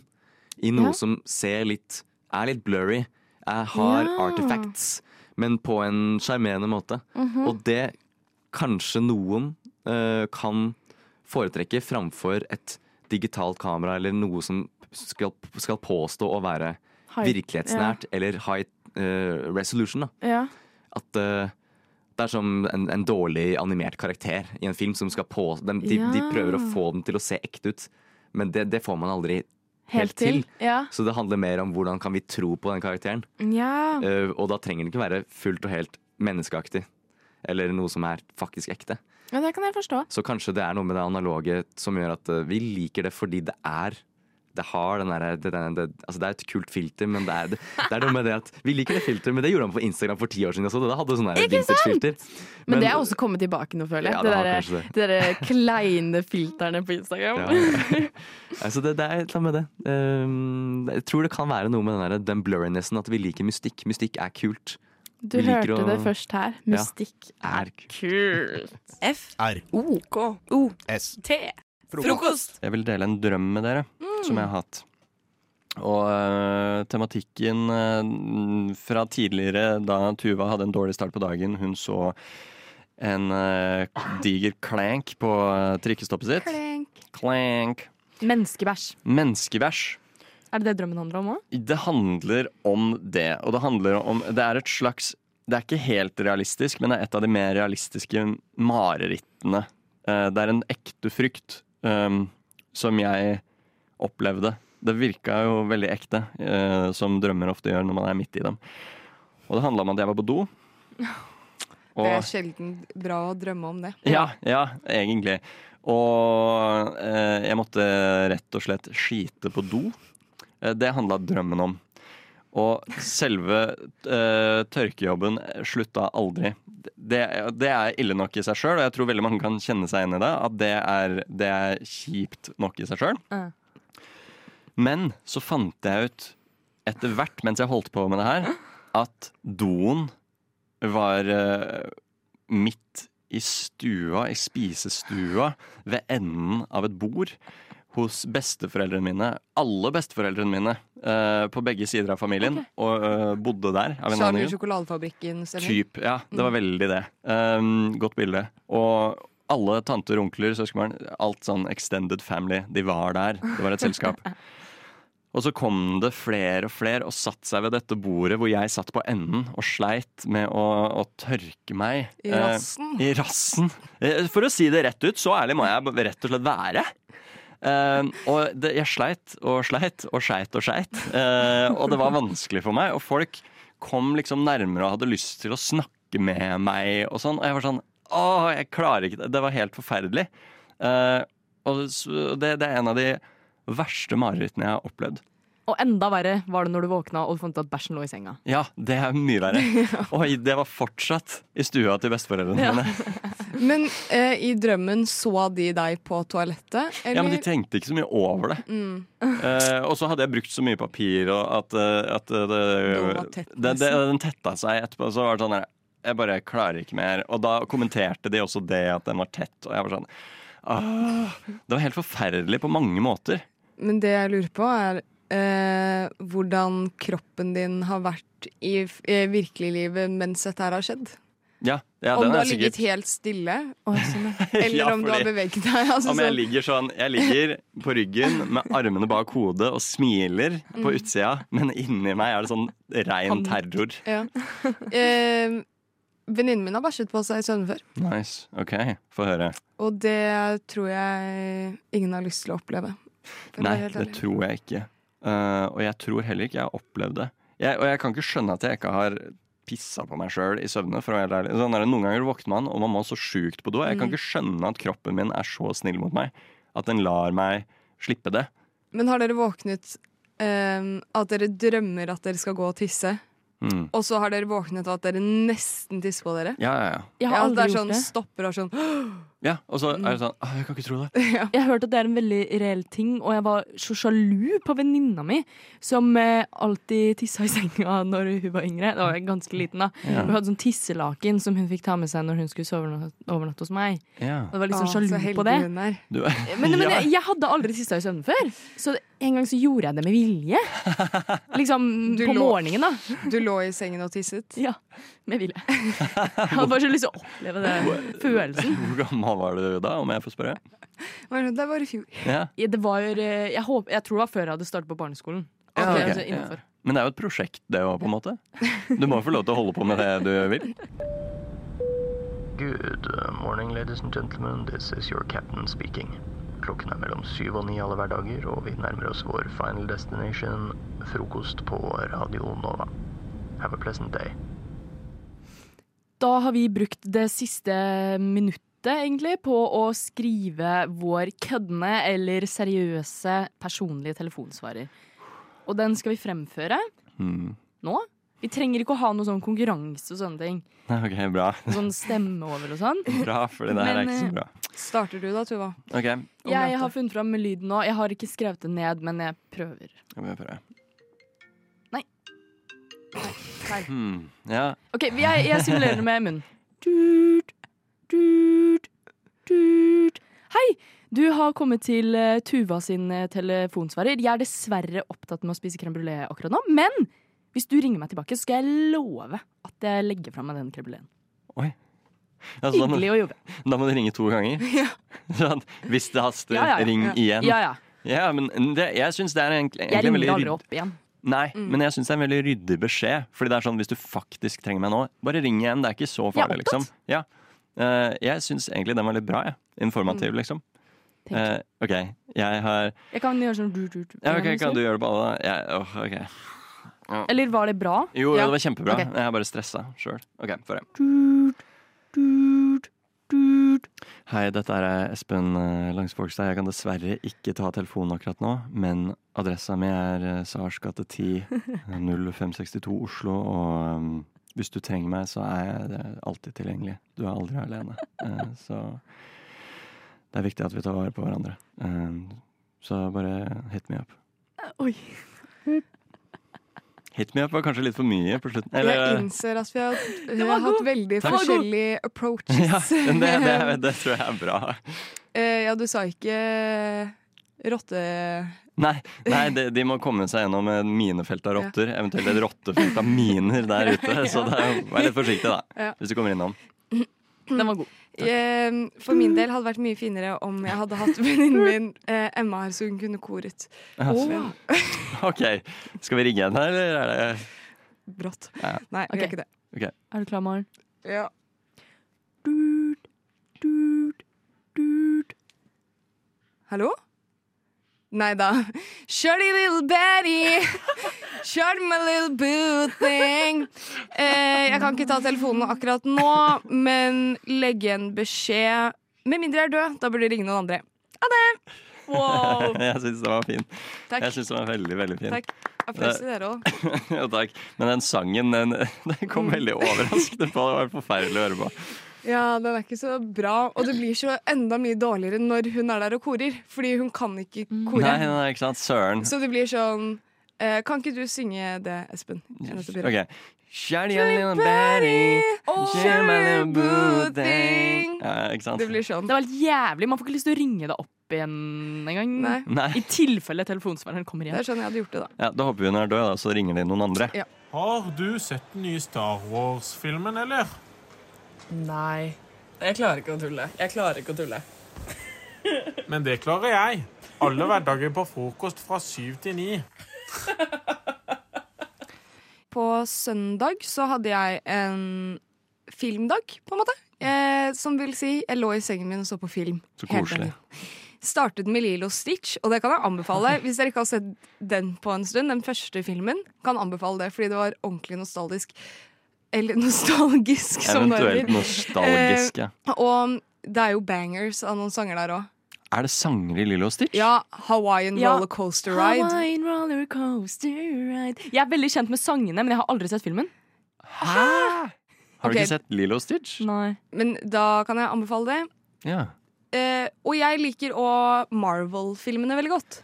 i noe Ja. som ser litt Er litt blurry. Jeg har Ja. artifacts, men på en sjarmerende måte. Mhm. Og det kanskje noen uh, kan foretrekke framfor et digitalt kamera eller noe som skal, skal påstå å være High- virkelighetsnært eller high uh, resolution. Da. Ja. At uh, det er som en, en dårlig animert karakter i en film som skal på de, de, de prøver å få den til å se ekte ut, men det, det får man aldri Helt helt til. ja. Så det handler mer om hvordan kan vi tro på den karakteren. Ja. Uh, og da trenger den ikke være fullt og helt menneskeaktig. Eller noe som er faktisk ekte. ja, det kan jeg forstå. Så kanskje det er noe med det analoge som gjør at uh, vi liker det fordi det er det har den der, det, det, det, altså det er et kult filter, men det er, det, det er noe med det at Vi liker det filteret, men det gjorde han på Instagram for ti år siden også. Da hadde sånn vintage-filter. Men, det er også kommet tilbake nå, føler jeg. Ja, det kanskje der, der kleine filterne på Instagram. Ja. altså det, det er et eller annet med det. Um, jeg tror det kan være noe med den, der, den blurrinessen, at vi liker mystikk. Mystikk er kult. Du Vi liker hørte å- det først her. Ja. Mystikk er kult. F. R. O. K. O. S. T. Frokost. Jeg vil dele en drøm med dere som jeg har hatt. Og uh, tematikken uh, fra tidligere, da Tuva hadde en dårlig start på dagen, hun så en uh, diger klank på trikkestoppet sitt. Klank. Klank. Menneskebæsj. Menneskebæsj. Er det det drømmen handler om òg? Det handler om det, og det handler om Det er et slags Det er ikke helt realistisk, men det er et av de mer realistiske marerittene. Det er en ekte frykt um, som jeg opplevde. Det virka jo veldig ekte, eh, som drømmer ofte gjør når man er midt i dem. Og det handla om at jeg var på do. Det er sjelden bra å drømme om det. Ja, ja, egentlig. Og eh, jeg måtte rett og slett skite på do. Eh, det handla drømmen om. Og selve eh, tørkejobben slutta aldri. Det, det er ille nok i seg sjøl, og jeg tror veldig mange kan kjenne seg inn i det. At det er, det er kjipt nok i seg sjøl. Men så fant jeg ut etter hvert, mens jeg holdt på med det her, at doen var eh, midt i stua, i spisestua, ved enden av et bord hos besteforeldrene mine. Alle besteforeldrene mine eh, på begge sider av familien, og eh, bodde der. av en annen Charlie grunn. sjokoladefabrikken stemmer. Typ, ja. Det var veldig det. Um, godt bilde. Og alle tanter, onkler, søskenbarn, alt sånn extended family, de var der. Det var et selskap. Og så kom det flere og flere og satte seg ved dette bordet hvor jeg satt på enden og sleit med å, å tørke meg. I eh, rassen? I rassen. Eh, For å si det rett ut, så ærlig må jeg rett og slett være. Eh, og det, jeg sleit og sleit og sleit og sleit. Eh, og det var vanskelig for meg. Og folk kom liksom nærmere og hadde lyst til å snakke med meg og sånn. Og jeg var sånn Å, jeg klarer ikke det. Det var helt forferdelig. Eh, og det, det er en av de verste marerittene jeg har opplevd. Og enda verre var det når du våkna og du fant ut at bæsjen lå i senga. Ja, det er mye verre. Oi, det var fortsatt i stua til besteforeldrene Ja. mine. Men eh, i drømmen så de deg på toalettet? Eller? Ja, men de tenkte ikke så mye over det. Mm. Eh, og så hadde jeg brukt så mye papir og at, eh, at eh, det, det, det, den tetta seg etterpå. Så var det sånn der, Jeg bare klarer ikke mer. Og da kommenterte de også det at den var tett. Og jeg var sånn «Åh, Det var helt forferdelig på mange måter. Men det jeg lurer på, er eh, hvordan kroppen din har vært i, i virkeliglivet mens dette her har skjedd. Ja, ja om du har ligget sikkert helt stille, eller Ja, om du har beveget deg. Altså, Om jeg sånn- ligger sånn Jeg ligger på ryggen med armene bak hodet og smiler på Mm. utsida, men inni meg er det sånn rein terror. Ja. Eh, Venninnen min har bæsjet på seg i søvne før, Nice. OK, få høre. og det tror jeg ingen har lyst til å oppleve. Nei, det, det tror jeg ikke. Uh, og jeg tror heller ikke jeg har opplevd det. Jeg, og jeg kan ikke skjønne at jeg ikke har pissa på meg sjøl i søvne. Sånn er det, noen ganger våkner man, og man må så sjukt på do. Jeg kan Mm. ikke skjønne at kroppen min er så snill mot meg at den lar meg slippe det. Men har dere våknet uh, at dere drømmer at dere skal gå og tisse, Mm. og så har dere våknet av at dere nesten tisser på dere? Ja, ja, ja. Jeg har Ja, aldri det er gjort sånn det. stopper og sånn ja. Og så er det sånn «Åh, Jeg kan ikke tro det. Jeg har hørt at det er en veldig reell ting, og jeg var så sjalu på venninna mi, som eh, alltid tissa i senga når hun var yngre. Da var jeg ganske liten, da. Ja. Hun hadde sånn tisselaken som hun fikk ta med seg når hun skulle sove overnatte, overnatte hos meg. Ja. Og det var liksom sjalu på det. hun er. Du, Men, men ja. jeg, jeg hadde aldri tissa i søvne før, så en gang så gjorde jeg det med vilje. Liksom Du på lå- morgenen, da. Du lå i sengen og tisset? Ja, med vilje. Jeg hadde bare så lyst til å oppleve den følelsen. Hvor gammel var du da, om jeg får spørre? Det var i fjor. Ja. Ja, Det var, eh, jeg, håper, jeg tror det var før jeg hadde startet på barneskolen. Ja, Ok, ok, altså ja. Men det er jo et prosjekt, det òg, på en måte. Du må jo få lov til å holde på med det du vil. Good uh, morning, ladies and gentlemen. This is your captain speaking. Klokken er mellom syv og ni alle hverdager, og vi nærmer oss vår final destination, frokost på Radio Nova. Have a pleasant day. Da har vi brukt det siste minuttet egentlig på å skrive vår køddende eller seriøse personlige telefonsvarer. Og den skal vi fremføre mm. nå. Vi trenger ikke å ha noe sånn konkurranse og sånne ting. OK, bra. Sånn stemme over og sånn. Bra, fordi det her er ikke så eh, bra. Starter du da, Tuva? OK, Jeg har funnet fram med lyden nå. Jeg har ikke skrevet det ned, men jeg prøver. jeg må Feil. Hmm. Ja. OK, jeg, jeg simulerer det med munnen. Tut, tut, tut. Hei! Du har kommet til eh, Tuva sin eh, telefonsvarer. Jeg er dessverre opptatt med å spise crème brulé akkurat nå, men hvis du ringer meg tilbake, så skal jeg love at jeg legger fra meg den crème bruléen. Altså, da må- Hyggelig å jobbe. Da må du ringe to ganger. Sånn, hvis det haster, Ja, ja, ja. ring igjen. Ja, ja. Ja, men det, jeg syns det er egentlig, Jeg egentlig en veldig ringer aldri opp igjen. Nei, Mm. men jeg syns det er en veldig ryddig beskjed. Fordi det er sånn, Hvis du faktisk trenger meg nå, bare ring igjen. Det er ikke så Jeg farlig, liksom. Ja. Uh, jeg syns egentlig den var litt bra. Ja. Informativ, Mm. liksom. Uh, OK, jeg har Jeg kan gjøre sånn du, du, du. ja, okay, Kan du gjøre det på alle? Jeg, åh, ok. Ja. Eller var det bra? Jo, Ja. det var kjempebra. Okay. Jeg er bare stressa sjøl. OK, får jeg. Dut, dut. Hei, dette er Espen eh, Langsvågstad. Jeg kan dessverre ikke ta telefonen akkurat nå, men adressa mi er eh, Sars gate 10 0562 Oslo, og hvis du trenger meg, så er jeg eh, alltid tilgjengelig. Du er aldri alene. Eh, så det er viktig at vi tar vare på hverandre. Eh, så bare hit me up. Oi. Hit me up var kanskje litt for mye på slutten. Eller, jeg innser at vi har, vi har hatt veldig Takk. forskjellige approaches. ja, men det, det, det tror jeg er bra. Uh, ja, du sa ikke rotte... Nei, nei de, de må komme seg gjennom et minefelt av rotter, eventuelt et rottefelt av miner der ute. Så det er, vær litt forsiktig, da, Ja. hvis du kommer innom. Den var god. Eh, For min del hadde det vært mye finere om jeg hadde hatt venninnen min eh, Emma her, så hun kunne koret. Oh. OK, skal vi ringe henne, eller er det brått. Ja. Nei, vi okay. gjør ikke det. Okay. Er du klar, Maren? Ja. Dut, dut, dut. Hallo? Nei da. Shorty little Betty, shorty my little boo thing. Eh, jeg kan ikke ta telefonen akkurat nå, men legge en beskjed. Med mindre jeg er død, da burde du ringe noen andre. Ha det! Wow. Jeg syns den var fin. Takk. Jeg synes den var veldig, veldig fin. Takk. Applaus til dere òg. jo, takk. Men den sangen, den, den kom Mm. veldig overraskende på. Det var forferdelig å høre på. Ja, den er ikke så bra, og det blir så enda mye dårligere når hun er der og korer. Fordi hun kan ikke kore. Nei, nei, ikke sant. Søren. Så det blir sånn eh, Kan ikke du synge det, Espen? OK. A little Betty, Oh, share my little boo thing. Ja, ikke sant? Det blir sånn. Det var helt jævlig. Man får ikke lyst til å ringe det opp igjen engang. Nei. Nei. I tilfelle telefonsvareren kommer Det igjen. er sånn jeg hadde gjort det, da. Ja, Da håper vi hun er død, da, så ringer de noen andre. Ja. Har du sett den nye Star Wars-filmen, eller? Nei. Jeg klarer ikke å tulle. Jeg klarer ikke å tulle. Men det klarer jeg. Alle hverdager på frokost fra syv til ni. På søndag så hadde jeg en filmdag, på en måte. Eh, som vil si, jeg lå i sengen min og så på film. Så koselig. Startet med Lilo Stitch, og det kan jeg anbefale. Hvis dere ikke har sett den på en stund, den første filmen, kan anbefale det, fordi det var ordentlig nostalgisk. Eller nostalgisk, som det Eventuelt nostalgisk, ja. Eh, og det er jo bangers av noen sanger der òg. Er det sanger i Lilo Stitch? Ja, Hawaiian Ja. Roller Coaster Ride. Hawaiian roller coaster ride. Jeg er veldig kjent med sangene, men jeg har aldri sett filmen. Hæ? Har du okay. ikke sett Lilo Stitch? Nei. Men da kan jeg anbefale det. Ja. Eh, og jeg liker òg Marvel-filmene veldig godt.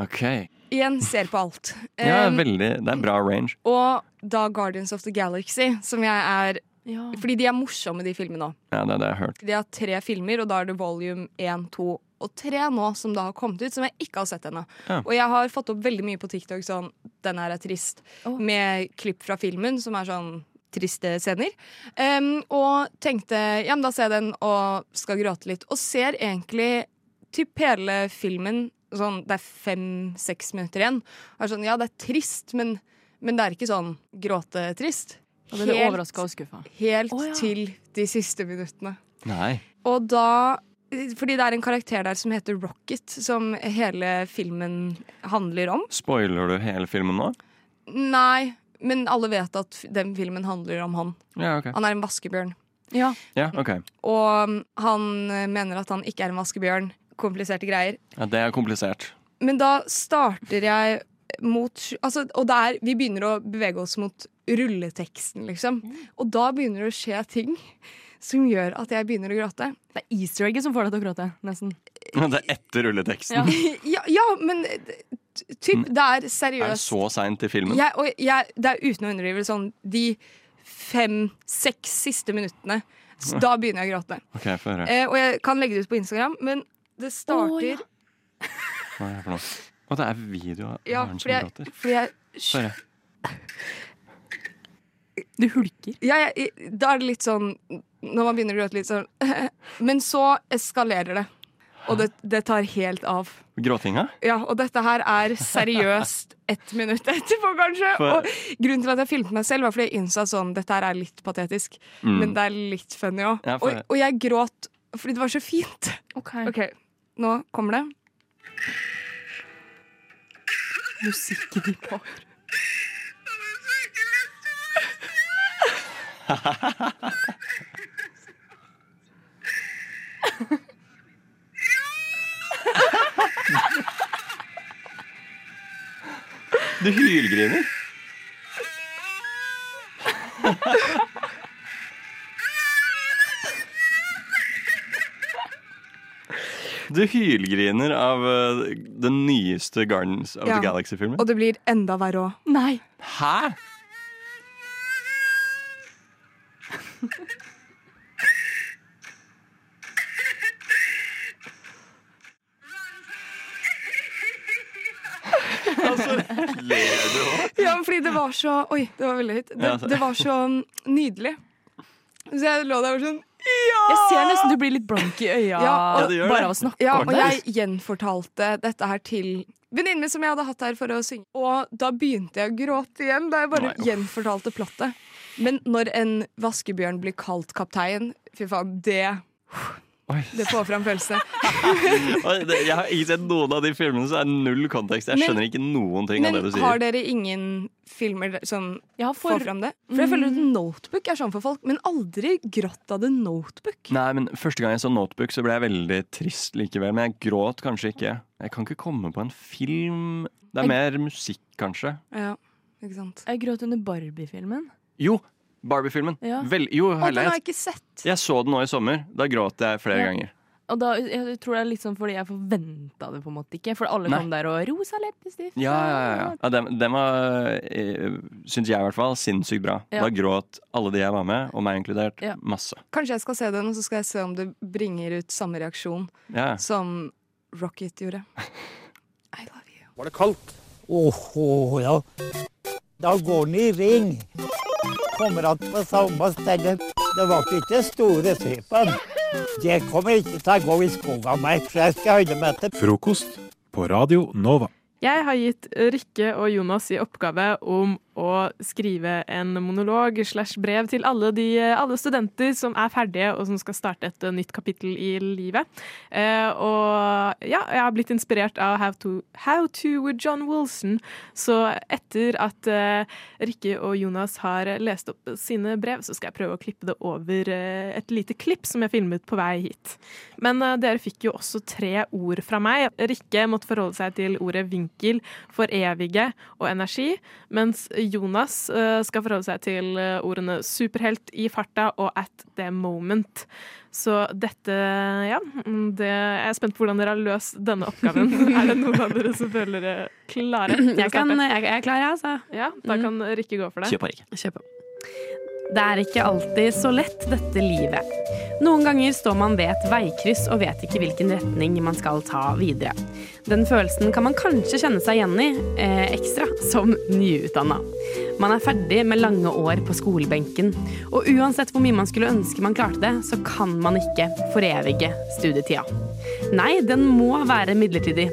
OK. Igjen ser på alt. Ja, Um, veldig, det er en bra range. og da Guardians of the Galaxy, som jeg er Ja. Fordi de er morsomme, de filmene òg. Ja, det er det jeg har hørt. De har tre filmer, og da er det volume 1, 2 og 3 nå som da har kommet ut, som jeg ikke har sett ennå. Ja. Og jeg har fått opp veldig mye på TikTok sånn 'den her er trist', med klipp fra filmen som er sånn triste scener. Um, og tenkte ja, men da ser jeg den og skal gråte litt. Og ser egentlig typ hele filmen sånn Det er fem-seks minutter igjen. Og er sånn, ja, det er trist, men, men det er ikke sånn gråtetrist. Da ble du overraska og skuffa. Helt oh, ja. til de siste minuttene. Nei. Og da Fordi det er en karakter der som heter Rocket, som hele filmen handler om. Spoiler du hele filmen nå? Nei, men alle vet at den filmen handler om han. Ja, okay. Han er en vaskebjørn. Ja, ok. Og um, han mener at han ikke er en vaskebjørn. Kompliserte greier. Ja, det er komplisert. Men da starter jeg mot altså, Og det er, vi begynner å bevege oss mot rulleteksten, liksom. Og da begynner det å skje ting som gjør at jeg begynner å gråte. Det er easter egget som får deg til å gråte, nesten. Det er etter rulleteksten. Ja, ja men eh, typ, det er Er det seriøst. så seint i filmen? Jeg, og jeg, det er uten å underdrive sånn de fem-seks siste minuttene. Så da begynner jeg å gråte. Okay, jeg. Eh, og jeg kan legge det ut på Instagram, men det starter Hva er det for noe? Å, det er video av Ja, barn som fordi jeg, gråter. fordi jeg Sorry. Du hulker. Ja, jeg, da er det litt sånn Når man begynner å gråte litt sånn Men så eskalerer det. Og det, det tar helt av. Gråtinga? Ja, og dette her er seriøst ett minutt etterpå, kanskje. For- Og grunnen til at jeg filmet meg selv, var fordi jeg innså at sånn, dette her er litt patetisk. Mm. Men det er litt funny òg. Ja, for- og, og jeg gråt fordi det var så fint. OK. Nå kommer det. Musikken i bakgrunnen. Du hylgriner. Du hylgriner av uh, den nyeste Gardens of Ja. the Galaxy-filmen. Og det blir enda verre òg. Nei. Hæ? Ler du òg? Ja, fordi det var så Oi, det var veldig høyt. Det, Ja, det var så mm, nydelig. Så jeg lå der og var sånn Jeg ser nesten du blir litt blank i øya Ja, og- bare av å snakke Ja, om og jeg gjenfortalte dette her til venninnen min som jeg hadde hatt her for å synge. Og da begynte jeg å gråte igjen da jeg bare Nei, gjenfortalte plottet. Men når en vaskebjørn blir kalt kaptein, fy faen, det Det får fram følelse. Jeg har ikke sett noen av de filmene, så det er null kontekst. Jeg Men- skjønner ikke noen ting av det du sier. Men har dere ingen filmer som som for- får fram det? For jeg føler at Mm. Notebook er sånn for folk, men aldri grått av The Notebook. Nei, men Første gang jeg så Notebook, så ble jeg veldig trist likevel. Men jeg gråt kanskje ikke. Jeg kan ikke komme på en film Det er mer musikk, kanskje. Ja, ikke sant. Jeg gråt under Barbie-filmen. Jo, Barbie-filmen. Ja. Vel, jo, Å, den har jeg, ikke sett. jeg så den nå i sommer. Da gråt jeg flere Ja. ganger. Og da, jeg tror det er litt sånn fordi jeg forventa det på en måte ikke. For alle Nei. kom der og rosa leppestift. Ja, ja, ja. ja. ja den, den var, eh, syns jeg i hvert fall, sinnssykt bra. Ja. Da gråt alle de jeg var med, og meg inkludert, Ja. masse. Kanskje jeg skal se den, og så skal jeg se om det bringer ut samme reaksjon Ja. som Rocket gjorde. I love you. Var det kaldt? Åhå, ja. Da går den i ring. Kommer att på samme sted. Det var ikke store typen. Det kommer ikke til å gå i skogen meg, for jeg skal holde meg til Frokost på Radio Nova. Jeg har gitt Rikke og Jonas i oppgave om å skrive en monolog slash brev til alle, de, alle studenter som er ferdige og som skal starte et nytt kapittel i livet. Eh, og ja, jeg har blitt inspirert av How to, How to with John Wilson. Så etter at eh, Rikke og Jonas har lest opp sine brev, så skal jeg prøve å klippe det over eh, et lite klipp som jeg filmet på vei hit. Men eh, dere fikk jo også tre ord fra meg. Rikke måtte forholde seg til ordet vinkel, forevige og energi, mens Jonas eh, skal forholde seg til eh, ordene superhelt, i farta og at the moment. Så dette, ja mm, det, Jeg er spent på hvordan dere har løst denne oppgaven. er det noen av dere som føler dere klare? Jeg, kan, jeg, jeg er klar, jeg, altså. Ja, da kan Rikke gå for det. Kjør på, Rikke. Det er ikke alltid så lett, dette livet. Noen ganger står man ved et veikryss og vet ikke hvilken retning man skal ta videre. Den følelsen kan man kanskje kjenne seg igjen i, eh, ekstra som nyutdanna. Man er ferdig med lange år på skolebenken, og uansett hvor mye man skulle ønske man klarte det, så kan man ikke forevige studietida. Nei, den må være midlertidig.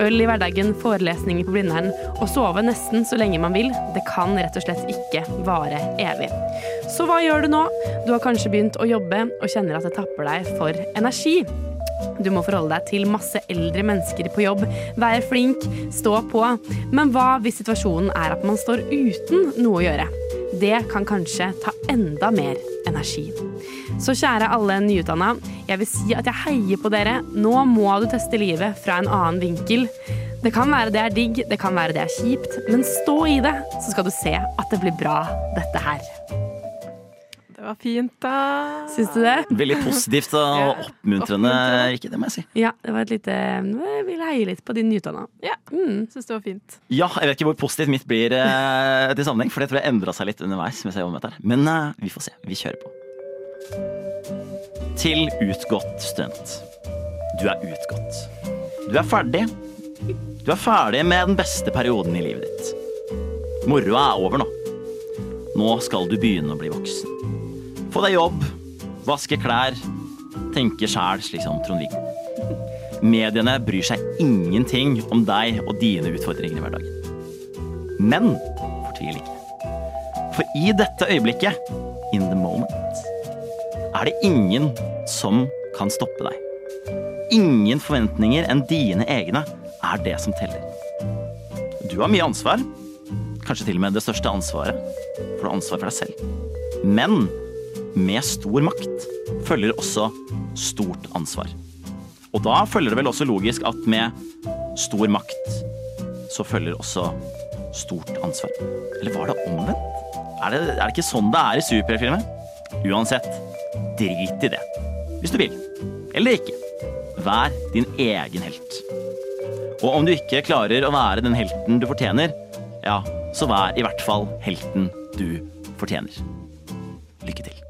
Øl i hverdagen, forelesninger på Blindern og sove nesten så lenge man vil, det kan rett og slett ikke vare evig. Så hva gjør du nå? Du har kanskje begynt å jobbe og kjenner at det tapper deg for energi. Du må forholde deg til masse eldre mennesker på jobb, være flink, stå på. Men hva hvis situasjonen er at man står uten noe å gjøre? Det kan kanskje ta enda mer energi. Så kjære alle nyutdanna, jeg vil si at jeg heier på dere. Nå må du teste livet fra en annen vinkel. Det kan være det er digg, det kan være det er kjipt, men stå i det, så skal du se at det blir bra, dette her. Var fint, da. Syns du det? Veldig positivt og oppmuntrende, ikke det må jeg si. Ja, det var et lite Jeg vil heie litt på de nyutdanna. Ja, mm. syns det var fint. Ja, jeg vet ikke hvor positivt mitt blir eh, til sammenheng, for det tror jeg endra seg litt underveis. Men eh, vi får se. Vi kjører på. Til utgått student. Du er utgått. Du er ferdig. Du er ferdig med den beste perioden i livet ditt. Moroa er over nå. Nå skal du begynne å bli voksen. Få deg jobb, vaske klær, tenke sjæl, slik som Trond-Viggo. Mediene bryr seg ingenting om deg og dine utfordringer i hverdagen. Men fortvil ikke. For i dette øyeblikket, in the moment, er det ingen som kan stoppe deg. Ingen forventninger enn dine egne er det som teller. Du har mye ansvar, kanskje til og med det største ansvaret, for du har ansvar for deg selv. Men med stor makt følger også stort ansvar. Og da følger det vel også logisk at med stor makt så følger også stort ansvar. Eller var det omvendt? Er det, er det ikke sånn det er i superheltfilmer? Uansett, drit i det. Hvis du vil. Eller ikke. Vær din egen helt. Og om du ikke klarer å være den helten du fortjener, ja, så vær i hvert fall helten du fortjener. Lykke til.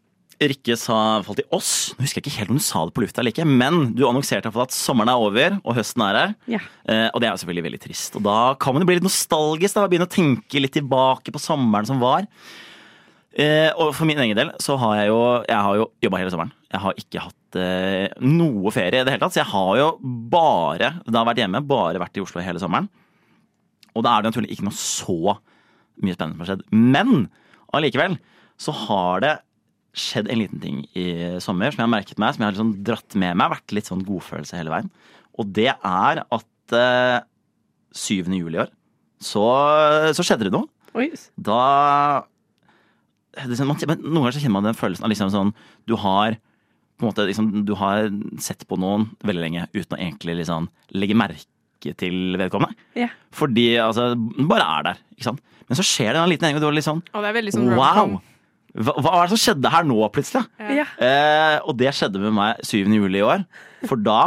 Rikke sa i til oss, nå husker jeg ikke helt om du sa det på lufta eller ikke, men du annonserte iallfall at sommeren er over og høsten er her. Ja. Eh, og det er jo selvfølgelig veldig trist. Og da kan man jo bli litt nostalgisk da, og begynne å tenke litt tilbake på sommeren som var. Eh, og for min egen del så har jeg jo Jeg har jo jobba hele sommeren. Jeg har ikke hatt eh, noe ferie i det hele tatt. Så jeg har jo bare da vært hjemme, bare vært i Oslo hele sommeren. Og da er det naturlig ikke noe så mye spennende som har skjedd. Men allikevel så har det skjedd en liten ting i sommer som jeg har merket meg, som jeg har liksom dratt med meg. Vært litt sånn godfølelse hele veien. Og det er at eh, 7. juli i år så, så skjedde det noe. Oi. Da det, sånn- man, Noen ganger så kjenner man den følelsen av liksom sånn Du har på en måte liksom, du har sett på noen veldig lenge uten å egentlig liksom legge merke til vedkommende. Yeah. Fordi altså, den bare er der. ikke sant? Men så skjer det en liten endring, og du er litt sånn veldig sånn. Wow! Hva, hva er det som skjedde her nå, plutselig? Ja. Eh, og det skjedde med meg 7. juli i år. For da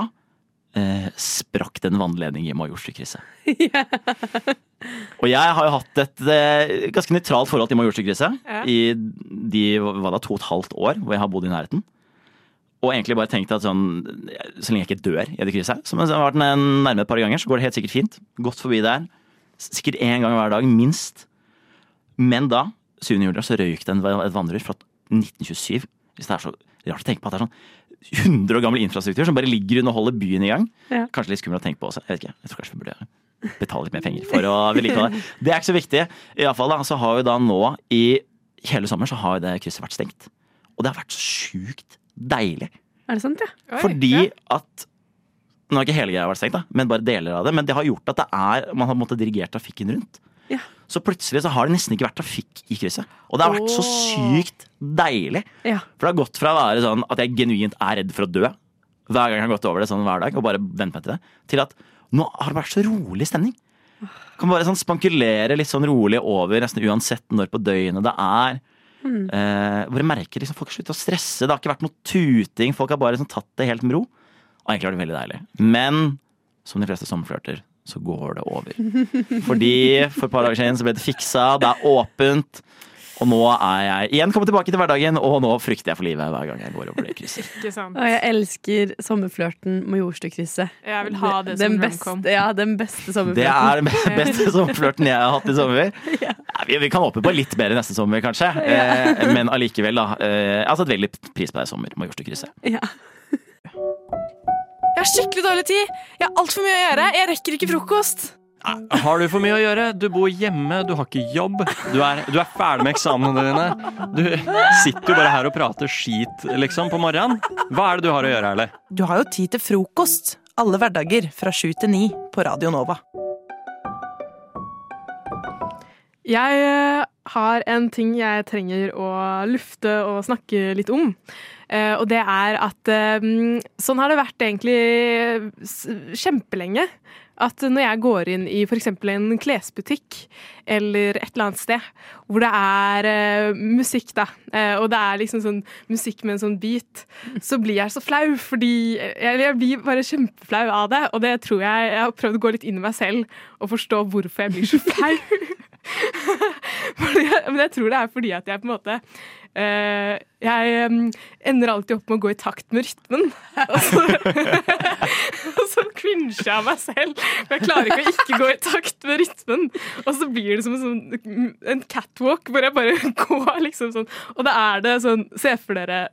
eh, sprakk det en vannledning i Majorstukrysset. Og jeg har jo hatt et eh, ganske nøytralt forhold til Majorstukrysset Ja. i de hva da, to og et halvt år hvor jeg har bodd i nærheten. Og egentlig bare tenkt at sånn, så lenge jeg ikke dør i det krysset, som jeg har vært nærme et par ganger, så går det helt sikkert fint. Gått forbi der. Sikkert én gang hver dag, minst. Men da, 7. juli, så røyk det en- et vannrør fra 1927. Hvis det er så rart å tenke på at det er sånn 100 år gammel infrastruktur som bare ligger under og holder byen i gang. Ja. Kanskje litt skummelt å tenke på også. Jeg vet ikke. Jeg tror kanskje vi burde betale litt mer penger for å vedlikeholde det. Det er ikke så viktig. I alle fall så har jo da nå i hele sommer så har jo det krysset vært stengt. Og det har vært så sjukt deilig. Er det sant, ja? Fordi at Nå har ikke hele greia vært stengt, da, men bare deler av det. Men det har gjort at det er, man har måttet dirigert trafikken rundt. Ja. Så plutselig så har det nesten ikke vært trafikk i krysset. Og det har vært så sykt deilig. Ja. For det har gått fra å være sånn at jeg genuint er redd for å dø, hver gang jeg har gått over det sånn hver dag, og bare vent meg til det, til at nå har det vært så rolig stemning. Kan bare sånn spankulere litt sånn rolig over nesten uansett når på døgnet det er. Mm. Eh, bare merker liksom Folk har sluttet å stresse. Det har ikke vært noe tuting. Folk har bare liksom tatt det helt med ro. Og egentlig var det veldig deilig. Men som de fleste sommerflørter, så går det over. Fordi for et par dager siden så ble det fiksa. Det er åpent. Og nå er jeg igjen kommet tilbake til hverdagen, og nå frykter jeg for livet hver gang jeg går over det krysset. Ikke sant. Og jeg elsker sommerflørten Majorstukrysset. Jeg vil ha det som den romcom. beste, Ja, den beste sommerflørten. Det er den beste sommerflørten jeg har hatt i sommer. Ja, vi, vi kan håpe på litt bedre neste sommer, kanskje. Eh, men allikevel, da. Eh, jeg har satt veldig pris på deg i sommer, Majorstukrysset. Ja. Jeg har skikkelig dårlig tid. Jeg har altfor mye å gjøre. Jeg rekker ikke frokost. Har du for mye å gjøre? Du bor hjemme, du har ikke jobb. Du er, du er ferdig med eksamenene dine. Du sitter jo bare her og prater skit liksom på morgenen. Hva er det du har å gjøre, Erle? Du har jo tid til frokost alle hverdager fra sju til ni på Radio Nova. Jeg eh, har en ting jeg trenger å lufte og snakke litt om. Eh, og det er at eh, sånn har det vært egentlig kjempelenge. At når jeg går inn i f.eks. en klesbutikk eller et eller annet sted hvor det er eh, musikk, da, eh, og det er liksom sånn musikk med en sånn beat, så blir jeg så flau fordi Eller jeg blir bare kjempeflau av det, og det tror jeg Jeg har prøvd å gå litt inn i meg selv og forstå hvorfor jeg blir så flau. Fordi, men jeg tror det er fordi at jeg på en måte Uh, Jeg um, ender alltid opp med å gå i takt med rytmen. Og så, og så cringer jeg meg selv. For jeg klarer ikke å ikke gå i takt med rytmen. Og så blir det som en, sånn, en catwalk hvor jeg bare går liksom sånn. Og da er det sånn Se for dere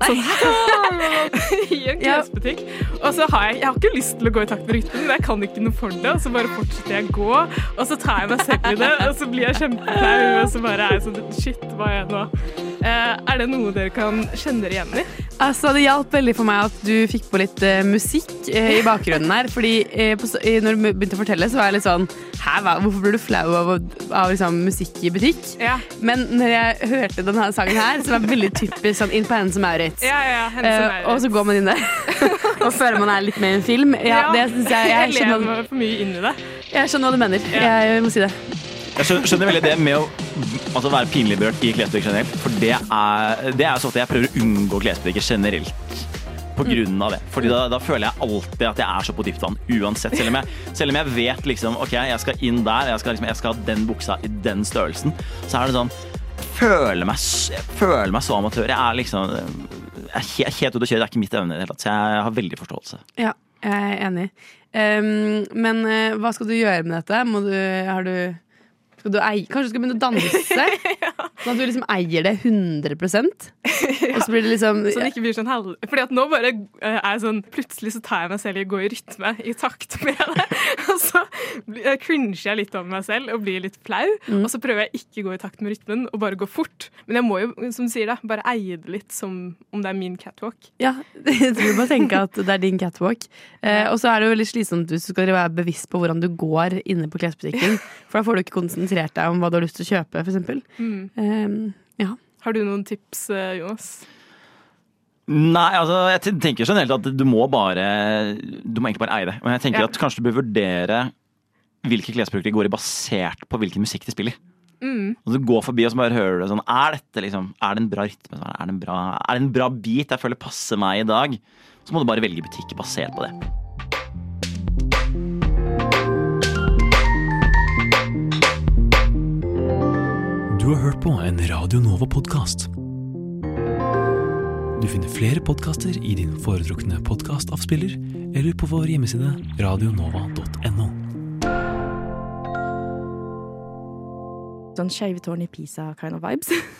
Sånn i en klesbutikk. Og så har jeg, jeg har ikke lyst til å gå i takt med rytmen, men jeg kan ikke noe for det. Og så bare fortsetter jeg å gå, og så tar jeg meg selv i det, og så blir jeg kjempeflau. Og så bare er jeg sånn Shit, hva er jeg nå? Eh, er det noe dere kan kjenne dere igjen i? Altså, Det hjalp veldig for meg at du fikk på litt uh, musikk uh, i bakgrunnen her. Fordi uh, på, når du begynte å fortelle, så var jeg litt sånn Hæ, hva, hvorfor blir du flau av, av liksom, musikk i butikk? Men når jeg hørte denne sangen her, så var det veldig typisk sånn inn på Hennes og Maurits. Ja, ja, Hennes og Maurits. og så går man inn der og føler man er litt med i en film. Ja, det synes jeg, jeg, jeg lever for mye inn i det. jeg skjønner hva du mener. Jeg må si det. Jeg skjønner, veldig det med å altså, være pinlig berørt i klesbutikker generelt. For det er, det er sånn at jeg prøver å unngå klesbutikker generelt. På grunn av det. Fordi da, da føler jeg alltid at jeg er så på dypt vann uansett. Selv om jeg, selv om jeg vet liksom OK, jeg skal inn der, jeg skal, liksom, jeg skal ha den buksa i den størrelsen, så er det sånn føler meg, jeg føler meg så amatør. Jeg er liksom jeg er helt ute å kjøre. Det er ikke mitt evne i det hele tatt. Så jeg har veldig forståelse. Ja, jeg er enig. Um, men uh, hva skal du gjøre med dette? Må du, har du, skal du eie, kanskje du skal begynne å danse? Sånn at du liksom eier det 100 Og så blir det liksom Så det ikke blir sånn halv... Fordi at nå bare uh, er jeg sånn Plutselig så tar jeg meg selv i å gå i rytme, i takt med det. Og så blir- eh, cringer jeg litt over meg selv og blir litt flau. Mm. Og så prøver jeg ikke å gå i takt med rytmen og bare gå fort. Men jeg må jo, som du sier, da, bare eie det litt som om det er min catwalk. Ja, jeg tror bare tenke at det er din catwalk. Uh, og så er det jo veldig slitsomt hvis du skal være bevisst på hvordan du går inne på klesbutikken. For da får du ikke konsentrert deg om hva du har lyst til å kjøpe, f.eks. Mm. Um, ja. Har du noen tips, eh, Jonas? Nei, altså jeg ten- tenker generelt at du må bare Du må egentlig bare eie det. Men jeg tenker Ja. at kanskje du bør vurdere hvilke klesprodukter de går i basert på hvilken musikk de spiller. Mm. Og du går forbi og så bare hører du sånn Er dette liksom Er det en bra rytme? Er det en bra, er det en bra beat jeg føler passer meg i dag? Så må du bare velge butikk basert på det. Du har hørt på en Radio Nova-podkast. Du finner flere podkaster i din foretrukne podkastavspiller eller på vår hjemmeside radionova.no. Sånn skeive tårn i Pisa kind of vibes.